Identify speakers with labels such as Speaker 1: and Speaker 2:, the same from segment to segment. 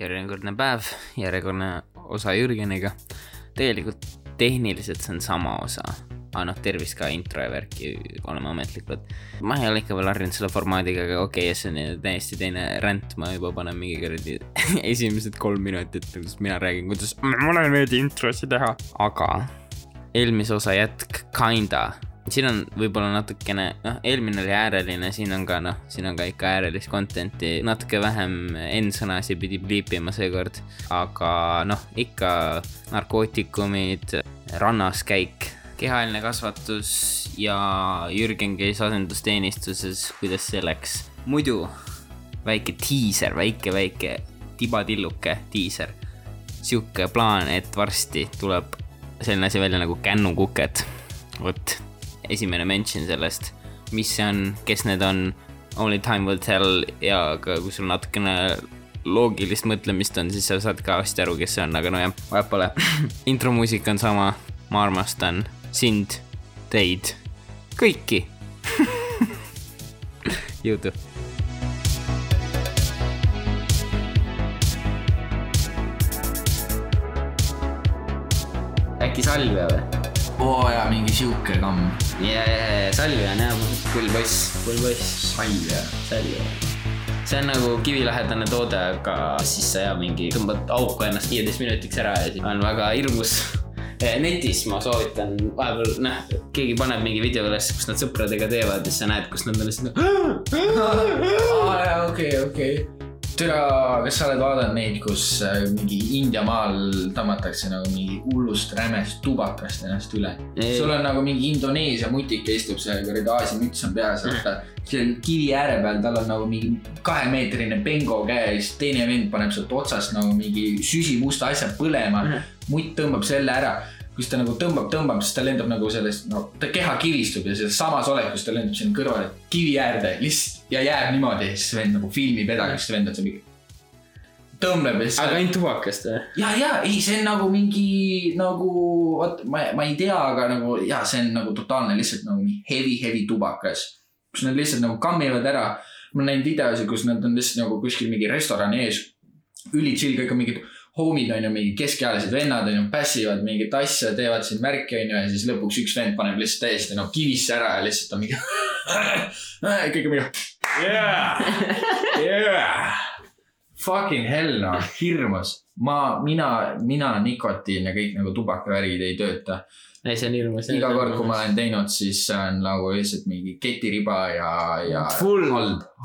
Speaker 1: järjekordne päev, järjekordne osa Jürgeniga. tegelikult tehniliselt see on sama osa, aga noh, tervist ka intro ja värki, oleme ametlikud. ma ei ole ikka veel harjunud selle formaadiga, aga okei okay,, see on täiesti teine ränd, ma juba panen mingi kuradi esimesed kolm minutit, kus mina räägin, kuidas mulle ei meeldi introsid teha, aga eelmise osa jätk, kinda siin on võib-olla natukene, noh, eelmine oli ääreline, siin on ka noh, siin on ka ikka äärelist content'i, natuke vähem N-sõnasid pidi pliipima seekord. aga noh, ikka narkootikumid, rannas käik, kehaline kasvatus ja Jürgen käis asendusteenistuses, kuidas see läks. muidu väike diiser, väike, väike tibatilluke diiser. sihuke plaan, et varsti tuleb selline asi välja nagu kännukuked. vot esimene mention sellest, mis see on, kes need on, only time will tell ja ka kui sul natukene loogilist mõtlemist on, siis sa saad ka hästi aru, kes see on, aga nojah, vahet pole. intromuusika on sama, ma armastan sind, teid, kõiki jõudu. äkki salvia või?
Speaker 2: Oo jaa, mingi sihuke kamm.
Speaker 1: ja, ja, ja salvia on jah, pull poiss, pull poiss.
Speaker 2: salvia.
Speaker 1: salvia. see on nagu kivilähedane toode, aga siis sa ja mingi tõmbad auku ennast viieteist minutiks ära ja siis on väga hirmus netis ma soovitan vahepeal, noh, keegi paneb mingi video üles, kus nad sõpradega teevad ja siis sa näed, kus nad on lihtsalt.
Speaker 2: okei, okei türa, kas sa oled vaadanud neid, kus äh, mingi India maal tõmmatakse nagu mingi hullust rämest tubakast ennast üle? sul on nagu mingi Indoneesia mutik istub seal, kuradi Aasia müts on peas, vaata. seal kivi ääre peal, tal on nagu mingi kahemeetrine bengo käe ja siis teine vend paneb sealt otsast nagu mingi süsimusta asja põlema. mutt tõmbab selle ära kus ta nagu tõmbab, tõmbab, siis ta lendab nagu sellest, no ta keha kivistub ja selles samas olekus ta lendab sinna kõrvale kivi äärde lihtsalt ja jääb niimoodi ja siis vend nagu filmib edasi, siis vend on seal mingi. tõmbleb ja siis.
Speaker 1: aga ainult tubakast või?
Speaker 2: ja, ja ei, see on nagu mingi nagu, vot ma, ma ei tea, aga nagu ja see on nagu totaalne lihtsalt nagu heavy, heavy tubakas. kus nad lihtsalt nagu kammivad ära. ma olen näinud videosid, kus nad on lihtsalt nagu kuskil mingi restorani ees. üli chill, kõik on mingid homid on ju, mingi keskealised vennad on ju, pässivad mingit asja, teevad siin märki on ju ja siis lõpuks üks vend paneb lihtsalt täiesti nagu kivisse ära ja lihtsalt on mingi kõik on mingi yeah, yeah. Fucking hell noh, hirmus. ma, mina, mina nikotiin ja kõik nagu tubakavärgid ei tööta
Speaker 1: ei, see on hirmus.
Speaker 2: iga kord, kui ma olen teinud, siis see on nagu lihtsalt mingi ketiriba ja, ja.
Speaker 1: Full,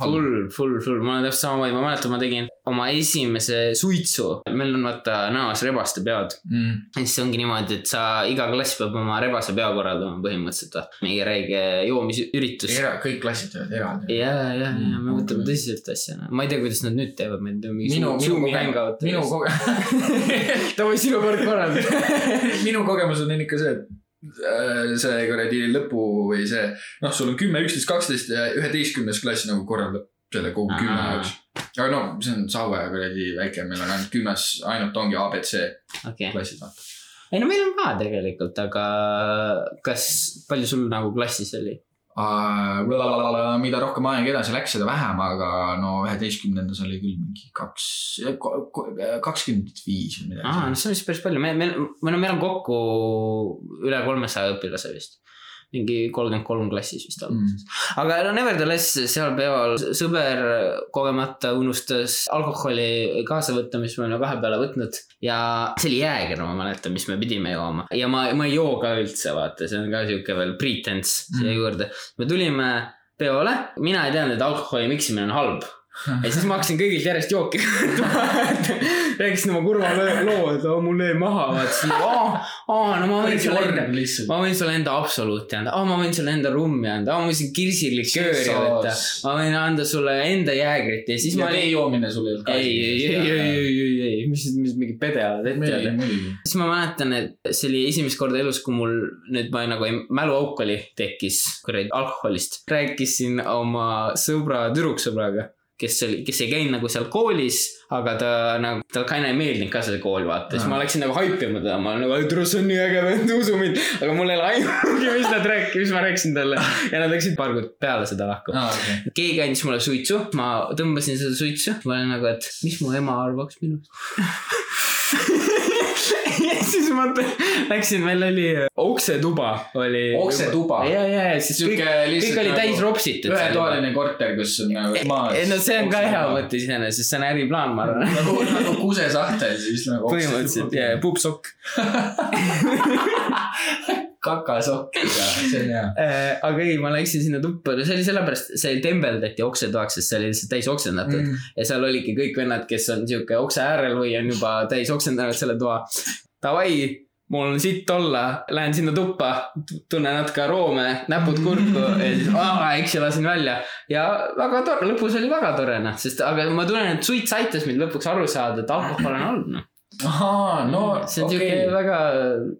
Speaker 1: full, full, full, ma olen täpselt samamoodi, ma mäletan, ma tegin oma esimese suitsu. meil on vaata näos rebaste pead mm.. ja siis ongi niimoodi, et sa, iga klass peab oma rebase pea korraldama põhimõtteliselt. mingi räige joomisüritus.
Speaker 2: kõik klassid teevad eraldi.
Speaker 1: ja, ja, ja me mm. võtame tõsiselt asja. ma ei tea, kuidas nad nüüd teevad, meil on mingi
Speaker 2: minu, minu kogemus, minu kogemus.
Speaker 1: davai, sinu kord korralda
Speaker 2: minu kogemus on ikka see, et see kuradi lõpu või see, noh, sul on kümme, üksteist, kaksteist ja üheteistkümnes klass nagu korraldab selle kogu kümne jaoks. aga no see on Saue kuradi väike, meil on ainult kümnes, ainult ongi abc okay. klassid vaata.
Speaker 1: ei no meil on ka tegelikult, aga kas, palju sul nagu klassis oli?
Speaker 2: Mida rohkem aeg edasi läks, seda vähem, aga no üheteistkümnendas oli küll mingi kaks, kakskümmend viis või midagi.
Speaker 1: aa, no see on vist päris palju, me, me, või no meil on kokku üle kolmesaja õpilase vist mingi kolmkümmend kolm klassis vist alguses mm.. aga no nevertheless, seal peal sõber kogemata unustas alkoholi kaasa võtta, mis me olime vahepeale võtnud. ja see oli jääger, ma mäletan, mis me pidime jooma ja ma, ma ei joo ka üldse, vaata, see on ka sihuke veel pretense siia mm. juurde. me tulime peole, mina ei teadnud, et alkoholi miksimine on halb ja siis ma hakkasin kõigilt järjest jooki rääkisin oma kurva loo, et oh, mul jäi maha, vaatasin, aa, aa, no ma võin sulle enda, ma võin sulle enda absoluuti anda, aa, ma võin sulle enda rummi anda, aa, ma võin kirsilikööri võtta, ma võin anda sulle enda jäägrit. Ja siis
Speaker 2: ja ma. tee joomine sul ei olnud
Speaker 1: ka. ei, ei, ei, ei, ei, ei, mis, mis mingi pede oled ette öelda. siis ma mäletan, et see oli esimest korda elus, kui mul nüüd ma nagu mäluauk oli, tekkis kuradi alkoholist. rääkisin oma sõbra, tüdruksõbraga kes oli, kes ei käinud nagu seal koolis, aga ta nagu, talle kind of ei meeldinud ka see kool, vaata, siis
Speaker 2: Aa.
Speaker 1: ma läksin nagu haipima teda, ma nagu, tule see on nii äge vend, usu mind. aga mul ei ole aimugi, mis nad rääkisid, mis ma rääkisin talle ja nad läksid paar kuud peale seda lahku.
Speaker 2: aa, okei.
Speaker 1: keegi andis mulle suitsu, ma tõmbasin seda suitsu, ma olin nagu, et mis mu ema arvaks minust. ja siis ma läksin, meil oli oksetuba oli.
Speaker 2: Oksetuba?
Speaker 1: ja, ja, ja siis kõik, kõik oli täis ropsitud.
Speaker 2: ühetoaline korter, kus on nagu maas.
Speaker 1: ei no see on ka hea mõte iseenesest, see on äriplaan, ma arvan.
Speaker 2: nagu, nagu kusesahtel siis nagu.
Speaker 1: põhimõtteliselt ja puupsokk.
Speaker 2: kakasokk ja see on hea.
Speaker 1: Äh, aga ei, ma läksin sinna tuppa, no see oli sellepärast, see tembeldati oksetoaks, sest see oli lihtsalt täis oksendatud mm.. ja seal olidki kõik vennad, kes on sihuke okse äärel või on juba täis oksendanud selle toa. Davai, mul on sitt olla, lähen sinna tuppa, tunnen natuke aroome, näpud kurku ja siis aa, eks ja lasin välja. ja väga tore, lõpus oli väga tore noh, sest aga ma tunnen, et suits aitas mind lõpuks aru saada, et alkohol on halb noh.
Speaker 2: ahaa, no
Speaker 1: see on siuke
Speaker 2: okay..
Speaker 1: väga,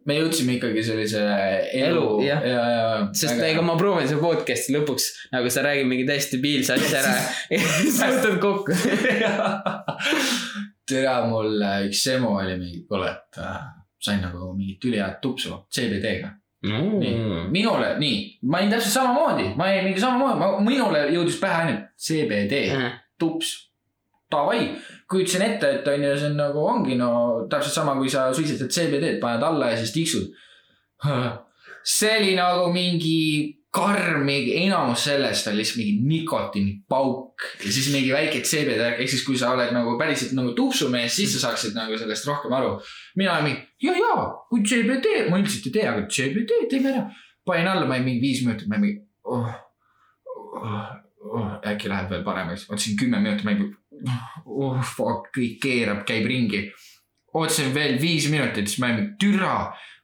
Speaker 2: me jõudsime ikkagi sellise elu,
Speaker 1: Elu, jah.
Speaker 2: ja, ja.
Speaker 1: sest ega ma proovin seda podcast'i lõpuks nagu sa räägid mingi täiesti debiilse asja ära ja siis võtad kokku.
Speaker 2: tere, mul äh, üks emu oli mingi, kuule, et äh, sain nagu mingit ülihead tupsu CBD-ga. nii, minule, nii, ma olin täpselt samamoodi, ma olin mingi samamoodi, minule jõudis pähe ainult CBD, tups. Davai, kujutasin ette, et on ju, see on nagu ongi no täpselt sama, kui sa suitsetad CBD-d, paned alla ja siis tiksud. see oli nagu mingi karm, enamus sellest on lihtsalt mingi nikotiinipauk ja siis mingi väike CBD, ehk siis kui sa oled nagu päriselt nagu tupsumees, siis sa saaksid nagu sellest rohkem aru. mina olin mingi, ja, ja kui CBD, ma üldiselt ei tea, aga CBD teeme ära. panin alla, ma olin mingi viis minutit, ma olin mingi oh,. Oh, oh, äkki läheb veel paremaks, ootasin kümme minutit, ma olin mingi oh fuck, kõik keerab, käib ringi. ootasin veel viis minutit, siis ma olin türa,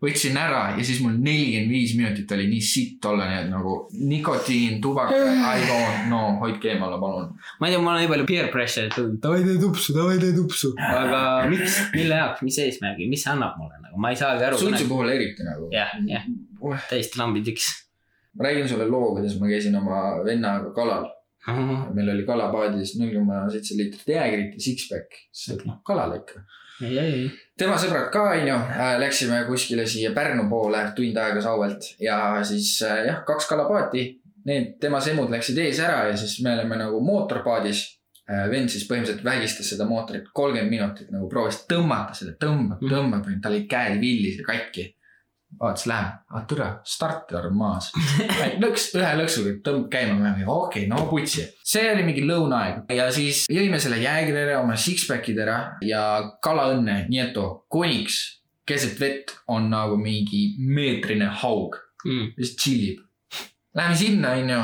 Speaker 2: võtsin ära ja siis mul nelikümmend viis minutit oli nii sitt olla, nii et nagu nikotiin, tubak, I don't know, hoidke eemale, palun.
Speaker 1: ma ei tea, mul on nii palju peer pressure'it tulnud, davai tee tupsu, davai tee tupsu. aga miks, mille jaoks, mis eesmärgi, mis see annab mulle nagu, ma ei saagi aru.
Speaker 2: suitsu puhul eriti nagu.
Speaker 1: jah, jah, täiesti lambidiks.
Speaker 2: ma räägin sulle loo, kuidas ma käisin oma vennaga kalal. Meil oli kalapaadis null koma seitse liitrit jäägrit ja six-pack, siis noh, kalale ikka. tema sõbrad ka, onju, läksime kuskile siia Pärnu poole tund aega Sauvelt ja siis äh, jah, kaks kalapaati. Need tema semud läksid ees ära ja siis me oleme nagu mootorpaadis. vend siis põhimõtteliselt vägistas seda mootorit kolmkümmend minutit nagu proovis tõmmata seda, tõmbab,
Speaker 1: Mhm.
Speaker 2: tõmbab, tal olid käed villis ja katki. vaatas, läheb, ah türa, starter on maas. lõks, ühe lõksuga tõmbab käima, me oleme okei okay,, no putsi. see oli mingi lõunaaeg ja siis jõime selle jäägri ära, oma six-pack'id ära ja kalaõnne, nii et koniks keset vett on nagu mingi meetrine haug,
Speaker 1: mm..
Speaker 2: lihtsalt tšillib. Läheme sinna, onju,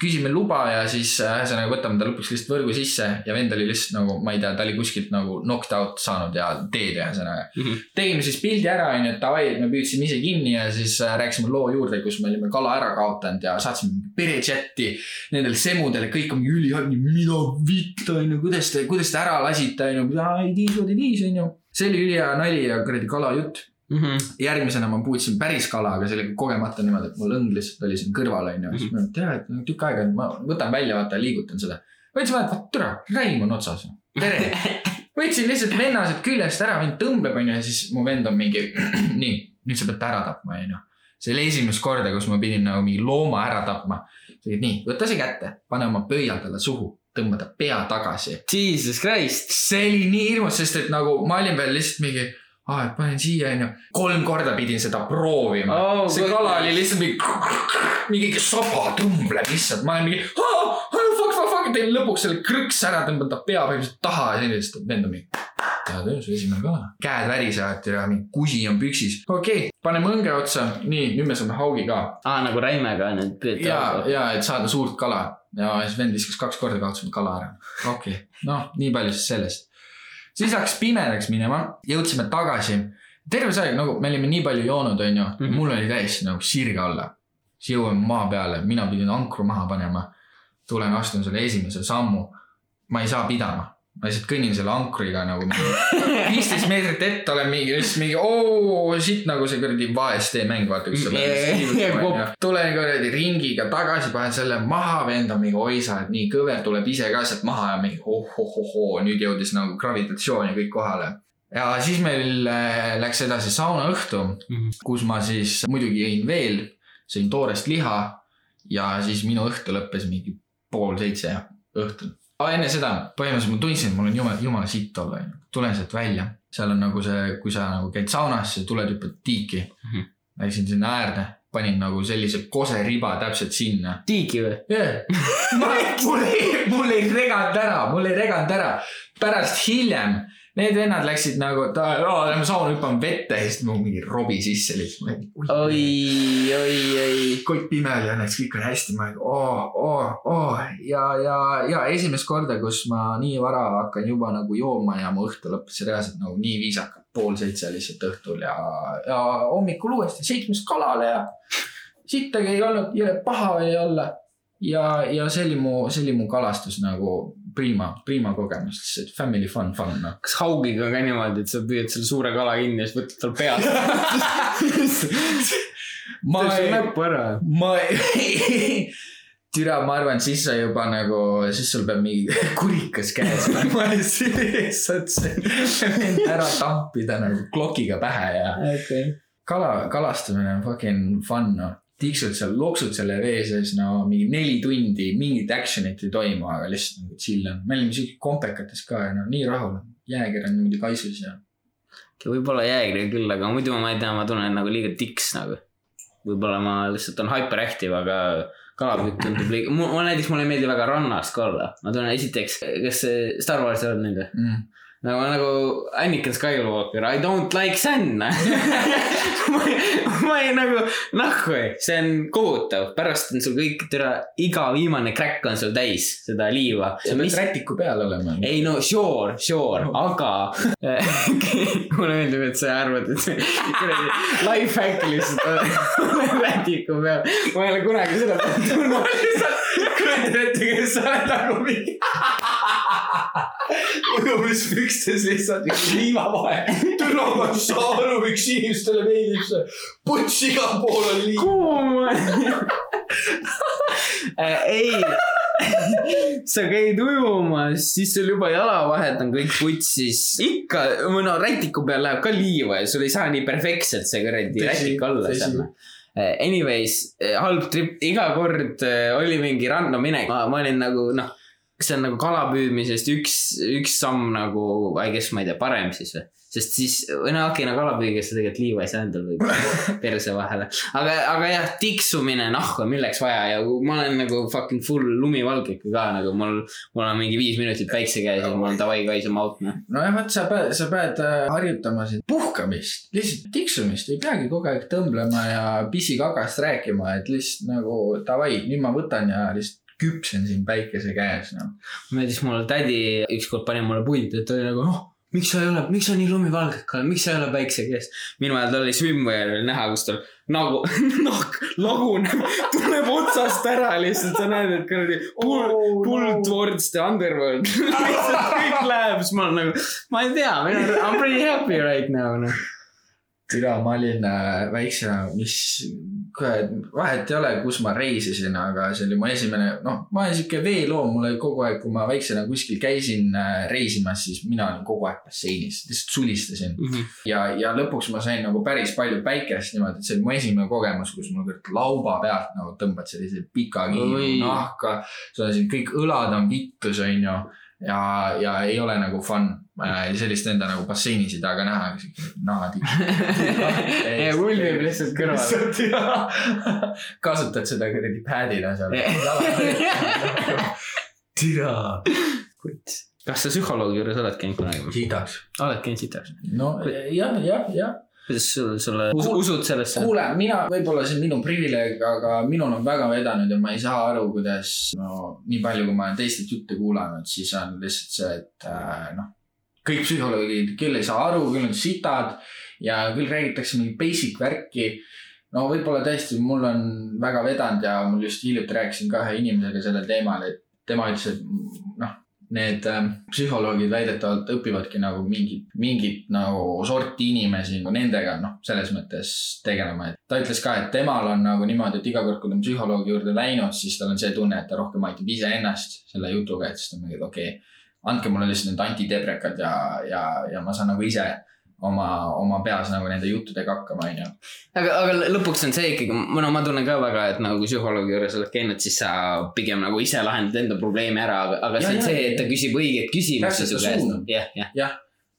Speaker 2: küsime luba ja siis äh, ühesõnaga võtame ta lõpuks lihtsalt võrgu sisse ja vend oli lihtsalt nagu, ma ei tea, ta oli kuskilt nagu knocked out saanud ja teed ühesõnaga.
Speaker 1: Mhm.
Speaker 2: tegime siis pildi ära, onju, et davai, et me püüdsime ise kinni ja siis äh, rääkisime loo juurde, kus me olime kala ära kaotanud ja saatsime perechati nendele semudele, kõik on ülihalb, mida vitt onju, kuidas te, kuidas te ära lasite onju, ei tiis, ei tiis onju. see oli ülihea nali ja kuradi kalajutt.
Speaker 1: Mm -hmm.
Speaker 2: järgmisena ma puutsin päris kala, aga see oli kogemata niimoodi, et mul õng lihtsalt oli siin kõrval onju, siis ma tean, et tükk aega, ma võtan välja, vaata liigutan seda. võtsin vaata, türa, räim on otsas. tere. võtsin lihtsalt vennased küljest ära, vend tõmbleb onju ja siis mu vend on mingi, nii, nüüd sa pead ta ära tapma onju. see oli esimest korda, kus ma pidin nagu mingi looma ära tapma. nii, võta see kätte, pane oma pöial talle suhu, tõmba ta pea tagasi
Speaker 1: Jesus Christ.
Speaker 2: see oli nii hirmus, sest et nagu ma olin veel lihtsalt mingi, aa, et panen siia onju. kolm korda pidin seda proovima
Speaker 1: Oh,
Speaker 2: oh,. see kala oli lihtsalt mingi, mingi saba tõmbleb lihtsalt, ma olen mingi, fuck, fuck, fuck, teen lõpuks selle krõks ära, tõmban ta pea põhimõtteliselt taha ja sellist vend on mingi. hea töö, su esimene kala. käed värisevad ja mingi kusi on püksis. okei okay,, paneme õnge otsa, nii, nüüd me saame haugi ka
Speaker 1: aa, nagu räimega nüüd püüad
Speaker 2: ja, ja et saada suurt kala ja siis vend viskas kaks korda kaotasime kala ära. okei okay., noh, nii palju siis sellest. Siis hakkas pimedaks minema, jõudsime tagasi. terve see aeg nagu me olime nii palju joonud, onju,
Speaker 1: Mhm.
Speaker 2: mul oli täiesti nagu sirge olla. siis jõuame maa peale, mina pidin ankru maha panema. tulen, astun selle esimese sammu. ma ei saa pidama, ma lihtsalt kõnnin selle ankriga nagu mingi viisteist meetrit ette olen mingi, siis mingi oo siit nagu see kuradi vaestee mäng, vaata kus sa pead. tulen kuradi ringiga tagasi, panen selle maha, vend on mingi oi sa oled nii kõver, tuleb ise ka sealt maha ja mingi oh-oh-oh-oo, nüüd jõudis nagu gravitatsioon ja kõik kohale. ja siis meil äh, läks edasi saunaõhtu, kus ma siis muidugi jõin veel, sõin toorest liha ja siis minu õhtu lõppes mingi pool seitse õhtul. Enne seda põhimõtteliselt ma tundsin, et mul on jumala, jumala sitt olla, onju. tulen sealt välja, seal on nagu see, kui sa nagu käid saunas, sa tuled hüppad tiiki mm. -hmm. Läksin sinna äärde, panin nagu sellise koseriba täpselt sinna.
Speaker 1: tiigi või?
Speaker 2: mul ei, mul ei reganud ära, mul ei reganud ära. pärast hiljem need vennad läksid nagu, et aa, lähme sauna hüppame vette ja siis mul mingi robi sisse lihtsalt.
Speaker 1: oi, oi, oi.
Speaker 2: kott pime oli õnneks, kõik oli hästi, ma olin oo, oo, oo ja, ja, ja esimest korda, kus ma nii vara hakkan juba nagu jooma ja mu õhtu lõppes reaalselt nagu nii viisakalt, pool seitse lihtsalt õhtul ja, ja hommikul uuesti seitsmest kalale ja sittagi ei olnud, jõle paha oli olla. ja, ja see oli mu, see oli mu kalastus nagu prima, prima kogemus, lihtsalt family fun, fun noh.
Speaker 1: kas haugiga ka niimoodi, et sa püüad selle suure kala kinni ja siis võtad tal pealt?
Speaker 2: ma ei ma ei, türa, ma arvan, siis sa juba nagu, siis sul peab mingi kurikas käes olema ja siis saad see ära tampida nagu klokiga pähe ja
Speaker 1: okei.
Speaker 2: kala, kalastamine on fucking fun noh. Tiksud seal, loksud selle vee sees no mingi neli tundi, mingit action'it ei toimu, aga lihtsalt nagu chill on. me olime siuke kompekates ka ja no nii rahul. jääger on niimoodi kaisus ja.
Speaker 1: võib-olla jäägri küll, aga muidu ma ei tea, ma tunnen nagu liiga tiks nagu. võib-olla ma lihtsalt on hyperactive, aga kalapüük tundub liiga, mul näiteks mulle ei meeldi väga rannas ka olla. ma tunnen esiteks, kas Star Warsi oled näinud või?
Speaker 2: Mm.
Speaker 1: nagu, nagu Anakin Skywalker, I don't like sand ma ei, ma ei nagu, nahku, see on kohutav, pärast on sul kõik, türa, iga viimane crack on sul täis seda liiva.
Speaker 2: sa pead rätiku peal olema.
Speaker 1: ei no sure, sure, aga mulle meeldib, et sa arvad, et see kuradi life hack lihtsalt rätiku peal. ma ei ole kunagi seda kujuta ette, kes sa oled nagu mingi.
Speaker 2: Ujumispükstes lihtsalt üks liivavahe. türa, ma ei saa aru, miks inimestele meeldib see. puts igal pool on liiv.
Speaker 1: kuum. ei, sa käid ujumas, siis sul juba jalavahed on kõik putsis. ikka, no rätiku peal läheb ka liiva ja sul ei saa nii perfektselt see kuradi rätik olla
Speaker 2: tõsi.
Speaker 1: seal. Anyways, halb trip, iga kord oli mingi random minek, ma olin nagu noh, see on nagu kalapüüdmisest üks, üks samm nagu, I guess ma ei tea, parem siis või. sest siis, või no okei okay,, no kalapüügis sa tegelikult liiva ei saa endal või perse vahele. aga, aga jah, tiksumine nahku, milleks vaja ja ma olen nagu fucking full lumivalge ikka ka nagu mul, mul on mingi viis minutit päikse käes ja mul on davai guys, I m out noh.
Speaker 2: nojah, vot sa pead, sa pead äh, harjutama siin puhkamist, lihtsalt tiksumist, ei peagi kogu aeg tõmblema ja pissikagast rääkima, et lihtsalt nagu davai, nüüd ma võtan ja lihtsalt küpsen siin päikese käes, noh.
Speaker 1: meeldis mulle tädi ükskord pani mulle puid, et ta oli nagu noh, miks sa ei ole, miks sa nii lumivalgek oled, miks sa ei ole päikse käes. minu ajal tal oli swimwear oli näha, kus tal nagu nahk laguneb, tuleb otsast ära lihtsalt, sa näed, et kuradi pull, pull towards the underworld. lihtsalt kõik läheb, siis ma olen nagu, ma ei tea, I m pretty happy right now noh.
Speaker 2: türa, ma olin äh, väiksena, mis, vahet ei ole, kus ma reisisin, aga see oli mu esimene, noh, ma olen sihuke veeloom, mul oli kogu aeg, kui ma väiksena kuskil käisin äh, reisimas, siis mina olin kogu aeg basseinis, lihtsalt sulistasin. ja, ja lõpuks ma sain nagu päris palju päikest niimoodi, et see oli mu esimene kogemus, kus mul kõik lauba pealt nagu tõmbad sellise pika kiilu nahka. sul on siin kõik õlad on vittus, onju. ja, ja ei ole nagu fun. Sellist enda nagu basseinis ei taha ka näha, naadi.
Speaker 1: ja ulmib lihtsalt kõrval.
Speaker 2: lihtsalt ja kasutad seda kuradi pad'ina seal. türa.
Speaker 1: kas sa psühholoogi juures oled käinud kunagi
Speaker 2: sitaks.
Speaker 1: oled käinud sitaks?
Speaker 2: no jah, jah, jah.
Speaker 1: kuidas sul, sulle, usud sellesse?
Speaker 2: kuule, mina, võib-olla see on minu privileeg, aga minul on väga vedanud ja ma ei saa aru, kuidas no nii palju, kui ma olen teistelt jutte kuulanud, siis on lihtsalt see, et äh, noh, kõik psühholoogid küll ei saa aru, küll on sitad ja küll räägitakse mingi basic värki. no võib-olla tõesti, mul on väga vedanud ja mul just hiljuti rääkisin ka ühe inimesega sellel teemal, et tema ütles, et noh, need äh, psühholoogid väidetavalt õpivadki nagu mingit, mingit nagu sorti inimesi nagu nendega noh, selles mõttes tegelema, et ta ütles ka, et temal on nagu niimoodi, et iga kord, kui ta on psühholoogi juurde läinud, siis tal on see tunne, et ta rohkem aitab iseennast selle jutuga, et siis ta on mingi, et okei okay,, andke mulle lihtsalt need antidebrekad ja, ja, ja ma saan nagu ise oma, oma peas nagu nende juttudega hakkama, onju.
Speaker 1: aga, aga lõpuks on see ikkagi, no ma tunnen ka väga, et nagu psühholoogi juures oled käinud, siis sa pigem nagu ise lahendad enda probleemi ära, aga, aga ja, see on see, et ta küsib õigeid küsimusi su käest. jah, jah.
Speaker 2: jah,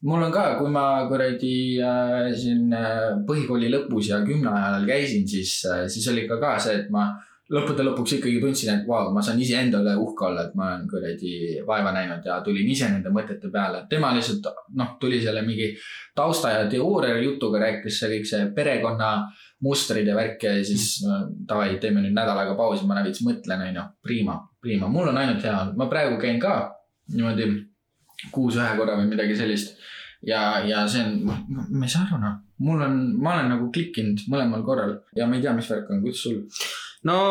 Speaker 2: mul on ka, kui ma kuradi äh, siin äh, põhikooli lõpus ja kümne ajal käisin, siis äh,, siis oli ka ka see, et ma lõppude lõpuks ikkagi tundsin, et vau wow,, ma saan iseendale uhke olla, et ma olen kuradi vaeva näinud ja tulin ise nende mõtete peale. tema lihtsalt noh, tuli selle mingi tausta ja teooria jutuga, rääkis see kõik see perekonna mustrid ja värk ja siis no, davai, teeme nüüd nädal aega pausi, ma veits mõtlen, onju. Prima, prima, mul on ainult hea, ma praegu käin ka niimoodi kuus ühe korra või midagi sellist. ja, ja see on, ma ei saa aru noh, mul on, ma olen nagu klikkinud mõlemal korral ja ma ei tea, mis värk on, kuidas sul?
Speaker 1: No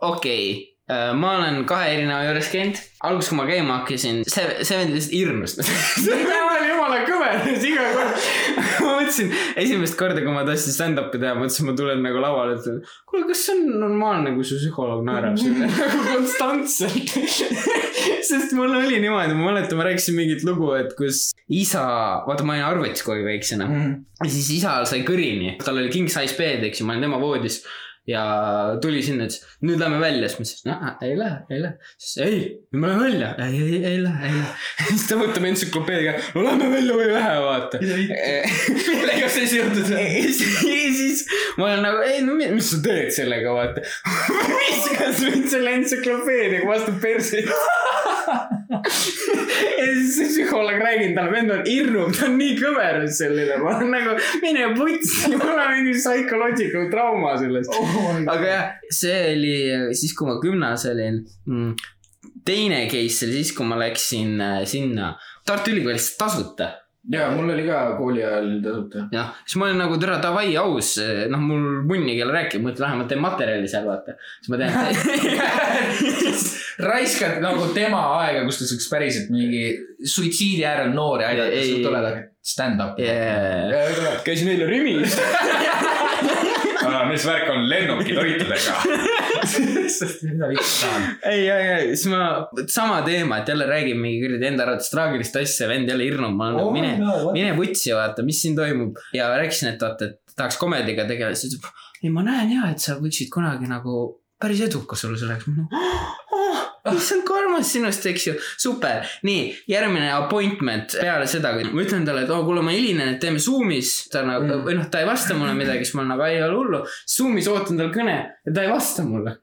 Speaker 1: okei okay Äh, ma olen kahe erineva juures käinud, alguses kui ma käima hakkasin, see, see vend lihtsalt hirmus
Speaker 2: jumala kõver, iga kord.
Speaker 1: ma mõtlesin, esimest korda, kui ma tahtsin stand-up'i teha, mõtlesin, ma tulen nagu lavale, ütlen. kuule, kas see on normaalne, kui su psühholoog naerab sulle nagu konstantselt sest mul oli niimoodi, ma mäletan, ma rääkisin mingit lugu, et kus isa, vaata, ma olin arvutis kogu aeg väiksena mm. -hmm. ja siis isa sai kõrini, tal oli king size bed, eks ju, ma olin tema voodis ja tuli sinna, ütles nüüd lähme välja, siis ma ütlesin, et ei lähe, ei lähe. siis ei, me läheme välja, ei, ei, ei lähe, ei lähe. siis ta võtab entsüklopeediga, no lähme välja või ei lähe, vaata.
Speaker 2: millega see seotud on?
Speaker 1: ja siis ma olen nagu, ei no mis sa teed sellega, vaata. viskas mind selle entsüklopeediaga vastu perse ja siis see psühholoog räägib talle, vend on hirmub, ta on nii kõver selline, ma olen nagu, mine putsi, mul on mingi psychological trauma sellest. Oh aga jah, see oli siis, kui ma gümnas olin. Mm,. teine case oli siis, kui ma läksin äh, sinna Tartu Ülikoolis tasuta
Speaker 2: ja mul oli ka kooli ajal tasuta.
Speaker 1: jah, siis ma olin nagu tere davai aus, noh, mul munni kelle rääkib, ma ütlen vähemalt teen materjali seal vaata. siis ma teen
Speaker 2: raiskad nagu tema aega, kus ta saaks päriselt mingi suitsiidi äärel noori aidata, sa tuled stand-up'i
Speaker 1: yeah.. käisin eile Rimis
Speaker 2: mis värk on lennukitoitudega
Speaker 1: ei, ei, ei, siis ma, sama teema, et jälle räägib mingi kuradi enda arvates traagilist asja, vend jälle hirmub, ma olen nagu oh, mine no,, mine vutsi, vaata, mis siin toimub. ja rääkisin, et vaata, et tahaks komediga tegeleda, siis ta ütleb, ei ma näen ja, et sa võiksid kunagi nagu päris edukas olla selleks. issand, kui armas sinust, eks ju, super. nii, järgmine appointment peale seda, kui ma ütlen talle, et oo oh,, kuule, ma hilinen, et teeme Zoom'is. ta nagu mm., või noh, ta ei vasta mulle midagi, siis ma olen nagu, ei ole hullu. Zoom'is ootan tal kõne ja ta ei vasta mulle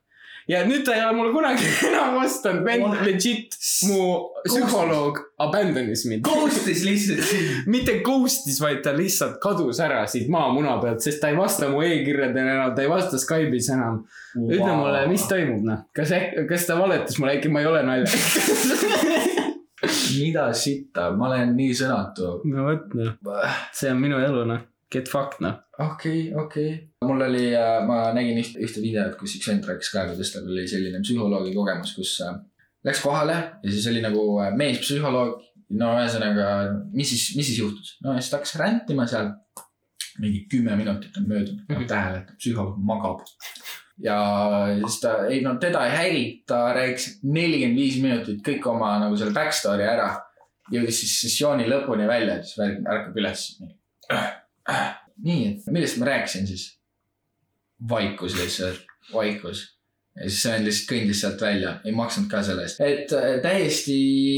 Speaker 1: ja nüüd ta ei ole mulle kunagi enam vastanud, vend legit, mu psühholoog abandonis mind.
Speaker 2: Ghost'is lihtsalt.
Speaker 1: Mitte ghost'is, vaid ta lihtsalt kadus ära siit maamuna pealt, sest ta ei vasta mu e-kirjadele enam, ta ei vasta Skype'is enam. Wow.. ütle mulle, mis toimub noh, kas kas ta valetas mulle, äkki ma ei ole naljakas
Speaker 2: mida sitta, ma olen nii sõnatu.
Speaker 1: no vot noh, see on minu elu noh get fucked noh.
Speaker 2: okei okay,, okei okay.. mul oli, äh, ma nägin ühte, ühte videot, kus üks vend rääkis ka, kuidas tal oli selline psühholoogi kogemus, kus äh, läks kohale ja siis oli nagu äh, meespsühholoog. no ühesõnaga, mis siis, mis siis juhtus? no siis ta hakkas rändima seal. mingi kümme minutit on möödunud mm -hmm., tähele, et psühholoog magab. ja siis ta, ei no teda ei häirinud, ta rääkis nelikümmend viis minutit kõik oma nagu selle back story ära. jõudis siis sessiooni lõpuni välja, siis ärkab üles nii, millest ma rääkisin siis? vaikus lihtsalt, vaikus ja siis see lihtsalt kõndis sealt välja, ei maksnud ka selle eest. et äh, täiesti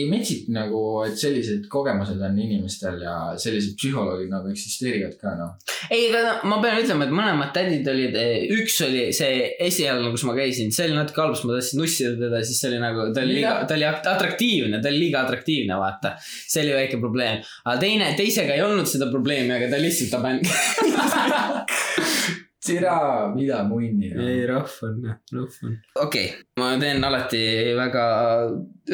Speaker 2: metsik nagu, et sellised kogemused on inimestel ja sellised psühholoogid nagu eksisteerivad ka noh.
Speaker 1: ei, aga no, ma pean ütlema, et mõlemad tädid olid, eh, üks oli see esialgne, kus ma käisin, see oli natuke halb, sest ma tahtsin nussida teda, siis see oli nagu, ta oli liiga, ta oli atraktiivne, ta oli liiga atraktiivne, vaata. see oli väike probleem, aga teine, teisega ei olnud seda probleemi, aga ta lihtsalt aban-
Speaker 2: türa, mida munni.
Speaker 1: ei, rahv on, rahv on. okei okay., ma teen alati väga